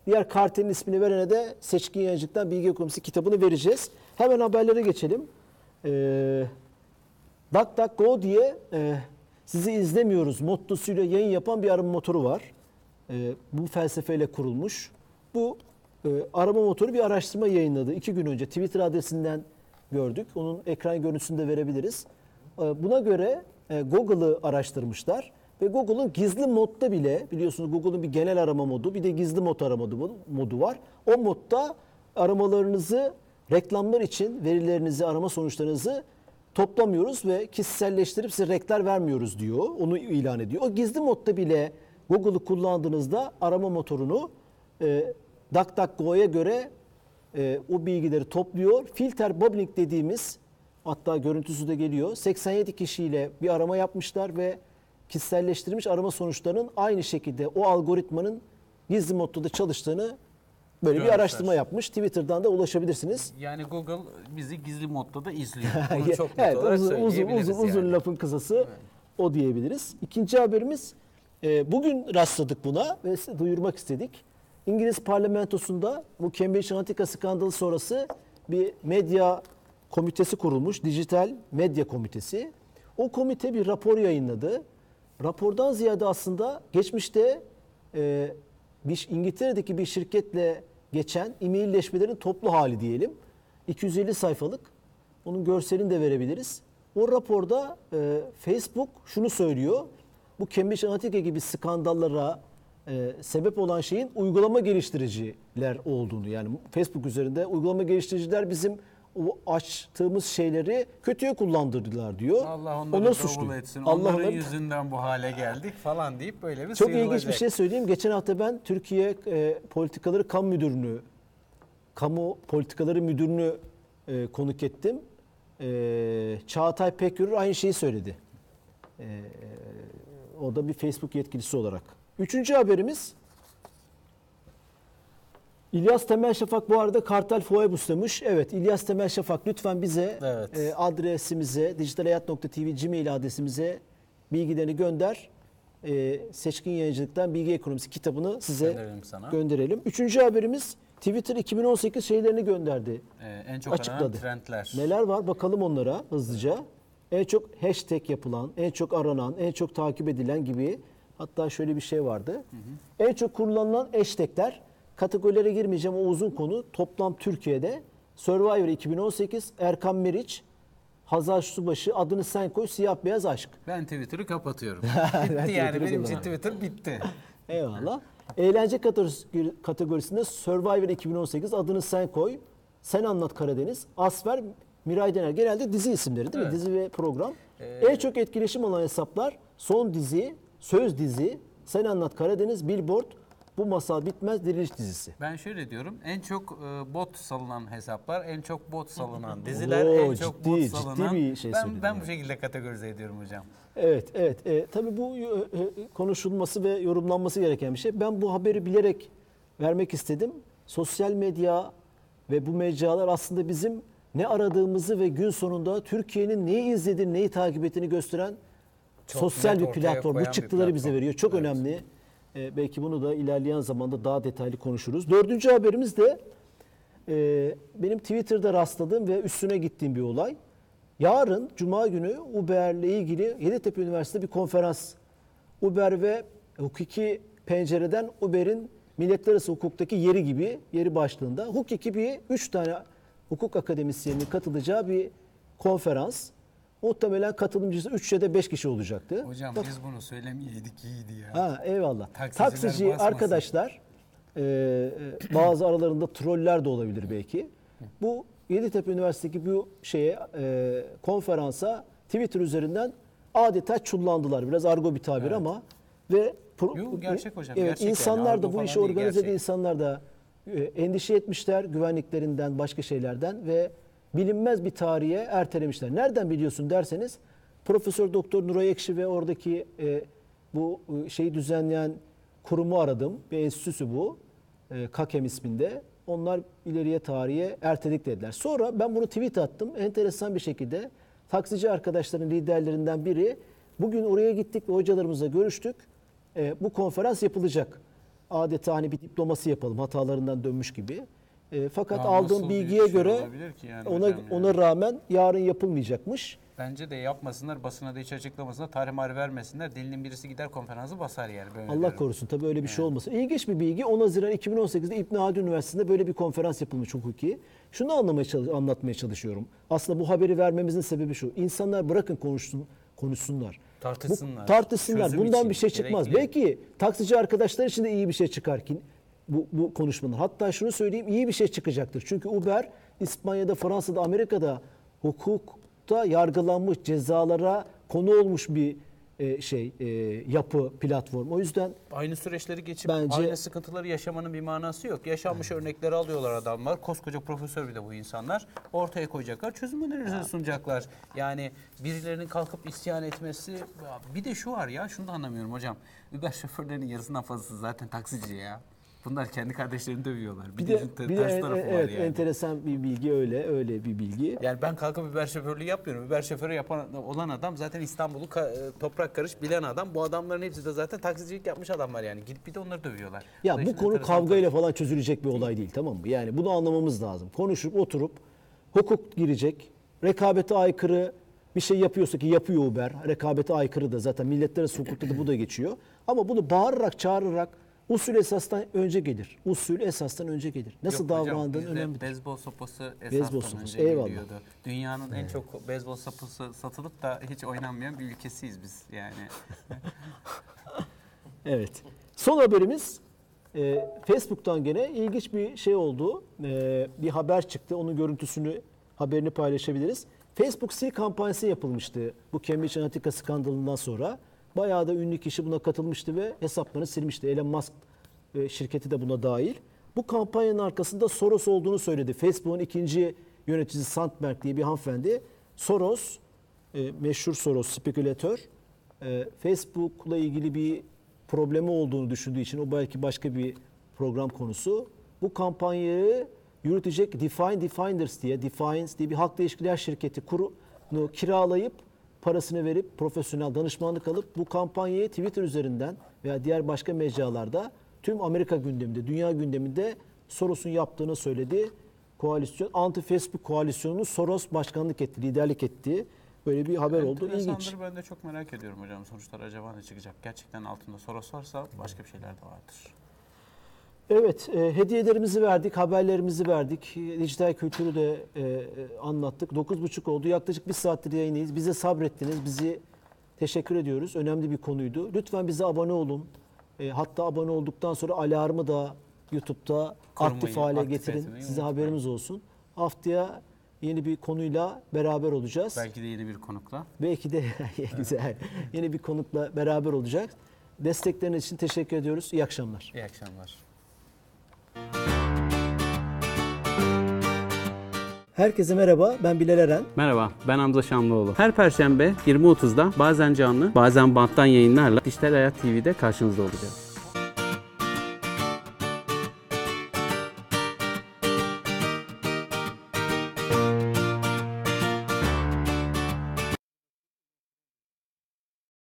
Diğer kartelin ismini verene de Seçkin Yayıncılık'tan Bilgi Ekonomisi kitabını vereceğiz. Hemen haberlere geçelim. Ee, DuckDuckGo diye e, sizi izlemiyoruz mottosuyla yayın yapan bir arama motoru var. E, bu felsefeyle kurulmuş. Bu e, arama motoru bir araştırma yayınladı. İki gün önce Twitter adresinden gördük. Onun ekran görüntüsünü de verebiliriz. E, buna göre e, Google'ı araştırmışlar. Ve Google'ın gizli modda bile biliyorsunuz Google'ın bir genel arama modu bir de gizli mod arama modu, var. O modda aramalarınızı reklamlar için verilerinizi, arama sonuçlarınızı toplamıyoruz ve kişiselleştirip size renkler vermiyoruz diyor. Onu ilan ediyor. O gizli modda bile Google'ı kullandığınızda arama motorunu e, DuckDuckGo'ya göre e, o bilgileri topluyor. Filter bubbling dediğimiz hatta görüntüsü de geliyor. 87 kişiyle bir arama yapmışlar ve kişiselleştirilmiş arama sonuçlarının aynı şekilde o algoritmanın gizli modda da çalıştığını böyle bir Görmüşler. araştırma yapmış. Twitter'dan da ulaşabilirsiniz. Yani Google bizi gizli modda da izliyor. [LAUGHS] Bunu çok net evet, olarak uzun, uzun, uzun, uzun yani. lafın kısası o diyebiliriz. İkinci haberimiz e, bugün rastladık buna ve size duyurmak istedik. İngiliz parlamentosunda bu Cambridge Analytica skandalı sonrası bir medya komitesi kurulmuş. Dijital Medya Komitesi. O komite bir rapor yayınladı. Rapordan ziyade aslında geçmişte e, bir İngiltere'deki bir şirketle geçen e-mailleşmelerin toplu hali diyelim. 250 sayfalık. Onun görselini de verebiliriz. O raporda e, Facebook şunu söylüyor. Bu Cambridge Analytica gibi skandallara e, sebep olan şeyin uygulama geliştiriciler olduğunu. Yani Facebook üzerinde uygulama geliştiriciler bizim o açtığımız şeyleri kötüye kullandırdılar diyor. Allah onları davul suçluyor. etsin. Allah Onların onları- yüzünden bu hale geldik falan deyip böyle bir çok ilginç bir şey söyleyeyim. Geçen hafta ben Türkiye e, Politikaları Kamu Müdürünü, Kamu Politikaları Müdürünü e, konuk ettim. E, Çağatay Pekgörür aynı şeyi söyledi. E, o da bir Facebook yetkilisi olarak. Üçüncü haberimiz İlyas Temel Şafak bu arada Kartal Foebus demiş. Evet İlyas Temel Şafak lütfen bize Evet. e, adresimize dijitalhayat.tv gmail adresimize bilgilerini gönder. E, Seçkin Yayıncılık'tan Bilgi Ekonomisi kitabını size Gönderelim sana. gönderelim. Üçüncü haberimiz Twitter 2018 şeylerini gönderdi. Ee, en çok Açıkladı. trendler. Neler var bakalım onlara hızlıca. En çok hashtag yapılan, en çok aranan, en çok takip edilen gibi hatta şöyle bir şey vardı. En çok kullanılan hashtagler kategorilere girmeyeceğim o uzun konu. Toplam Türkiye'de Survivor 2018, Erkan Meriç, Hazal Subaşı, adını sen koy, siyah beyaz aşk. Ben Twitter'ı kapatıyorum. [LAUGHS] Bitti yani benim için. Twitter bitti. Eyvallah. Eğlence kategorisi- kategorisinde Survivor 2018 adını sen koy. Sen anlat Karadeniz. Asfer, Miray Dener. Genelde dizi isimleri değil mi? Evet. Dizi ve program. Ee, en çok etkileşim alan hesaplar Son Dizi, Söz Dizi, Sen Anlat Karadeniz, Billboard, Bu masal bitmez diriliş dizisi. Ben şöyle diyorum. En çok e, bot salınan hesaplar, en çok bot salınan [LAUGHS] diziler, Oo, en çok ciddi, bot ciddi salınan. bir şey ben söyledin ben yani. bu şekilde kategorize ediyorum hocam. Evet, evet. E, tabii bu e, e, konuşulması ve yorumlanması gereken bir şey. Ben bu haberi bilerek vermek istedim. Sosyal medya ve bu mecralar aslında bizim ne aradığımızı ve gün sonunda Türkiye'nin neyi izlediğini, neyi takip ettiğini gösteren Çok sosyal net bir ortaya platform. koyan Bu bir çıktıları bize platform. veriyor. Çok Evet. önemli. E, belki bunu da ilerleyen zamanda daha detaylı konuşuruz. Dördüncü haberimiz de e, benim Twitter'da rastladığım ve üstüne gittiğim bir olay. Yarın Cuma günü Uber'le ilgili Yeditepe Üniversitesi'nde bir konferans. Uber ve hukuki pencereden Uber'in milletler arası hukuktaki yeri gibi, yeri başlığında hukuki bir üç tane hukuk akademisyeninin katılacağı bir konferans. Muhtemelen katılımcısı 3 ya da 5 kişi olacaktı. Hocam Bak- biz bunu söylemeyeydik iyiydi ya. Ha eyvallah. Taksiciler Taksici basmasın. arkadaşlar e, e, bazı aralarında troller de olabilir belki. Bu Yeditepe Üniversitesi'ndeki bu şeye e, konferansa Twitter üzerinden adeta çullandılar. Biraz argo bir tabir ama ve pro- Yo, gerçek hocam, Evet, gerçek yani. insanlar Argo da bu işi organize eden insanlar da e, endişe etmişler güvenliklerinden, başka şeylerden ve bilinmez bir tarihe ertelemişler. Nereden biliyorsun derseniz Profesör Doktor Nuray Ekşi ve oradaki e, bu e, şeyi düzenleyen kurumu aradım. Bir enstitüsü bu. E, KAKEM isminde. Onlar ileriye tarihe erteledik dediler. Sonra ben bunu tweet attım. Enteresan bir şekilde taksici arkadaşların liderlerinden biri bugün oraya gittik ve hocalarımızla görüştük. E, bu konferans yapılacak. Adeta hani bir diplomasi yapalım hatalarından dönmüş gibi. E, fakat Ya aldığım nasıl bir bilgiye şey göre olabilir ki yani ona hocam ya? ona rağmen yarın yapılmayacakmış. Bence de yapmasınlar, basına da hiç açıklamasınlar, tarih vermesinler. Dilinin birisi gider konferansı basar yani. Böyle Allah diyorum. korusun tabii öyle bir şey olmasın. İlginç bir bilgi. 10 Haziran 2018'de İbn Haldun Üniversitesi'nde böyle bir konferans yapılmış hukuki. Şunu anlamaya çalış- anlatmaya çalışıyorum. Aslında bu haberi vermemizin sebebi şu. İnsanlar bırakın konuşsun konuşsunlar. Tartışsınlar. Bu, tartışsınlar. Çözüm Bundan için bir şey çıkmaz. gerekli. Belki taksici arkadaşlar için de iyi bir şey çıkar ki bu, bu konuşmadan. Hatta şunu söyleyeyim iyi bir şey çıkacaktır. Çünkü Uber İspanya'da, Fransa'da, Amerika'da hukukta yargılanmış cezalara konu olmuş bir e, şey e, yapı platform. O yüzden Aynı süreçleri geçip Bence- aynı sıkıntıları yaşamanın bir manası yok. Yaşanmış örnekleri alıyorlar adamlar. Koskoca profesör bir de bu insanlar. Ortaya koyacaklar. Çözüm önerilerini sunacaklar. Yani birilerinin kalkıp isyan etmesi. Bir de şu var ya şunu da anlamıyorum hocam. Uber şoförlerinin yarısından fazlası zaten taksici ya. Bunlar kendi kardeşlerini dövüyorlar. Bir, bir de, de, bir de ters en- tarafı evet, var yani. enteresan bir bilgi öyle öyle bir bilgi. Yani ben kalkıp Uber şoförlüğü yapmıyorum. Uber şoförü yapan olan adam zaten İstanbul'u ka- e, toprak karış bilen adam. Bu adamların hepsi de zaten taksicilik yapmış adamlar yani. Gidip bir de onları dövüyorlar. Ya bu işin konu kavgayla falan çözülecek bir olay değil tamam mı? Yani bunu anlamamız lazım. Konuşup oturup hukuk girecek. Rekabete aykırı bir şey yapıyorsa ki yapıyor Uber. Rekabete aykırı da zaten milletler arası hukukta da bu da geçiyor. Ama bunu bağırarak çağırarak usul esastan önce gelir. Usul esastan önce gelir. Nasıl Yok hocam, davranığın bizde önemlidir. Beyzbol sopası esasdan sopası, önce eyvallah. geliyordu. Dünyanın en çok beyzbol sopası satılıp da hiç oynanmayan bir ülkesiyiz biz yani. [LAUGHS] Evet. Son haberimiz e, Facebook'tan gene ilginç bir şey oldu. E, bir haber çıktı. Onun görüntüsünü, haberini paylaşabiliriz. Facebook sil kampanyası yapılmıştı bu Cambridge Analytica skandalından sonra. Bayağı da ünlü kişi buna katılmıştı ve hesaplarını silmişti. Elon Musk e, şirketi de buna dahil. Bu kampanyanın arkasında Soros olduğunu söyledi. Facebook'un ikinci yöneticisi Sandberg diye bir hanımefendi. Soros, e, meşhur Soros spekülatör, e, Facebook'la ilgili bir problemi olduğunu düşündüğü için o belki başka bir program konusu. Bu kampanyayı yürütecek Define Definders diye, Defines diye bir halkla ilişkiler şirketi kurunu kiralayıp parasını verip profesyonel danışmanlık alıp bu kampanyayı Twitter üzerinden veya diğer başka mecralarda tüm Amerika gündeminde, dünya gündeminde Soros'un yaptığını söyledi. Koalisyon, anti-Facebook koalisyonunun Soros başkanlık etti, liderlik ettiği böyle bir haber oldu. İlginç. Ben de çok merak ediyorum hocam sonuçlar acaba ne çıkacak? Gerçekten altında Soros varsa başka bir şeyler de vardır. Evet, e, hediyelerimizi verdik, haberlerimizi verdik, dijital kültürü de e, e, anlattık. 9.30 oldu, yaklaşık bir saattir yayındayız. Bize sabrettiniz, bizi teşekkür ediyoruz. Önemli bir konuydu. Lütfen bize abone olun. E, hatta abone olduktan sonra alarmı da YouTube'da Kurmayı, aktif hale aktif getirin. Size unutmayın. haberimiz olsun. Haftaya yeni bir konuyla beraber olacağız. Belki de yeni bir konukla. Belki de [LAUGHS] güzel. Yeni bir konukla beraber olacak. Destekleriniz için teşekkür ediyoruz. İyi akşamlar. İyi akşamlar. Herkese merhaba. Ben Bilal Eren. Merhaba, ben Hamza Şamlıoğlu. Her perşembe 20.30'da bazen canlı, bazen banttan yayınlarla Dijital Hayat TV'de karşınızda olacağız.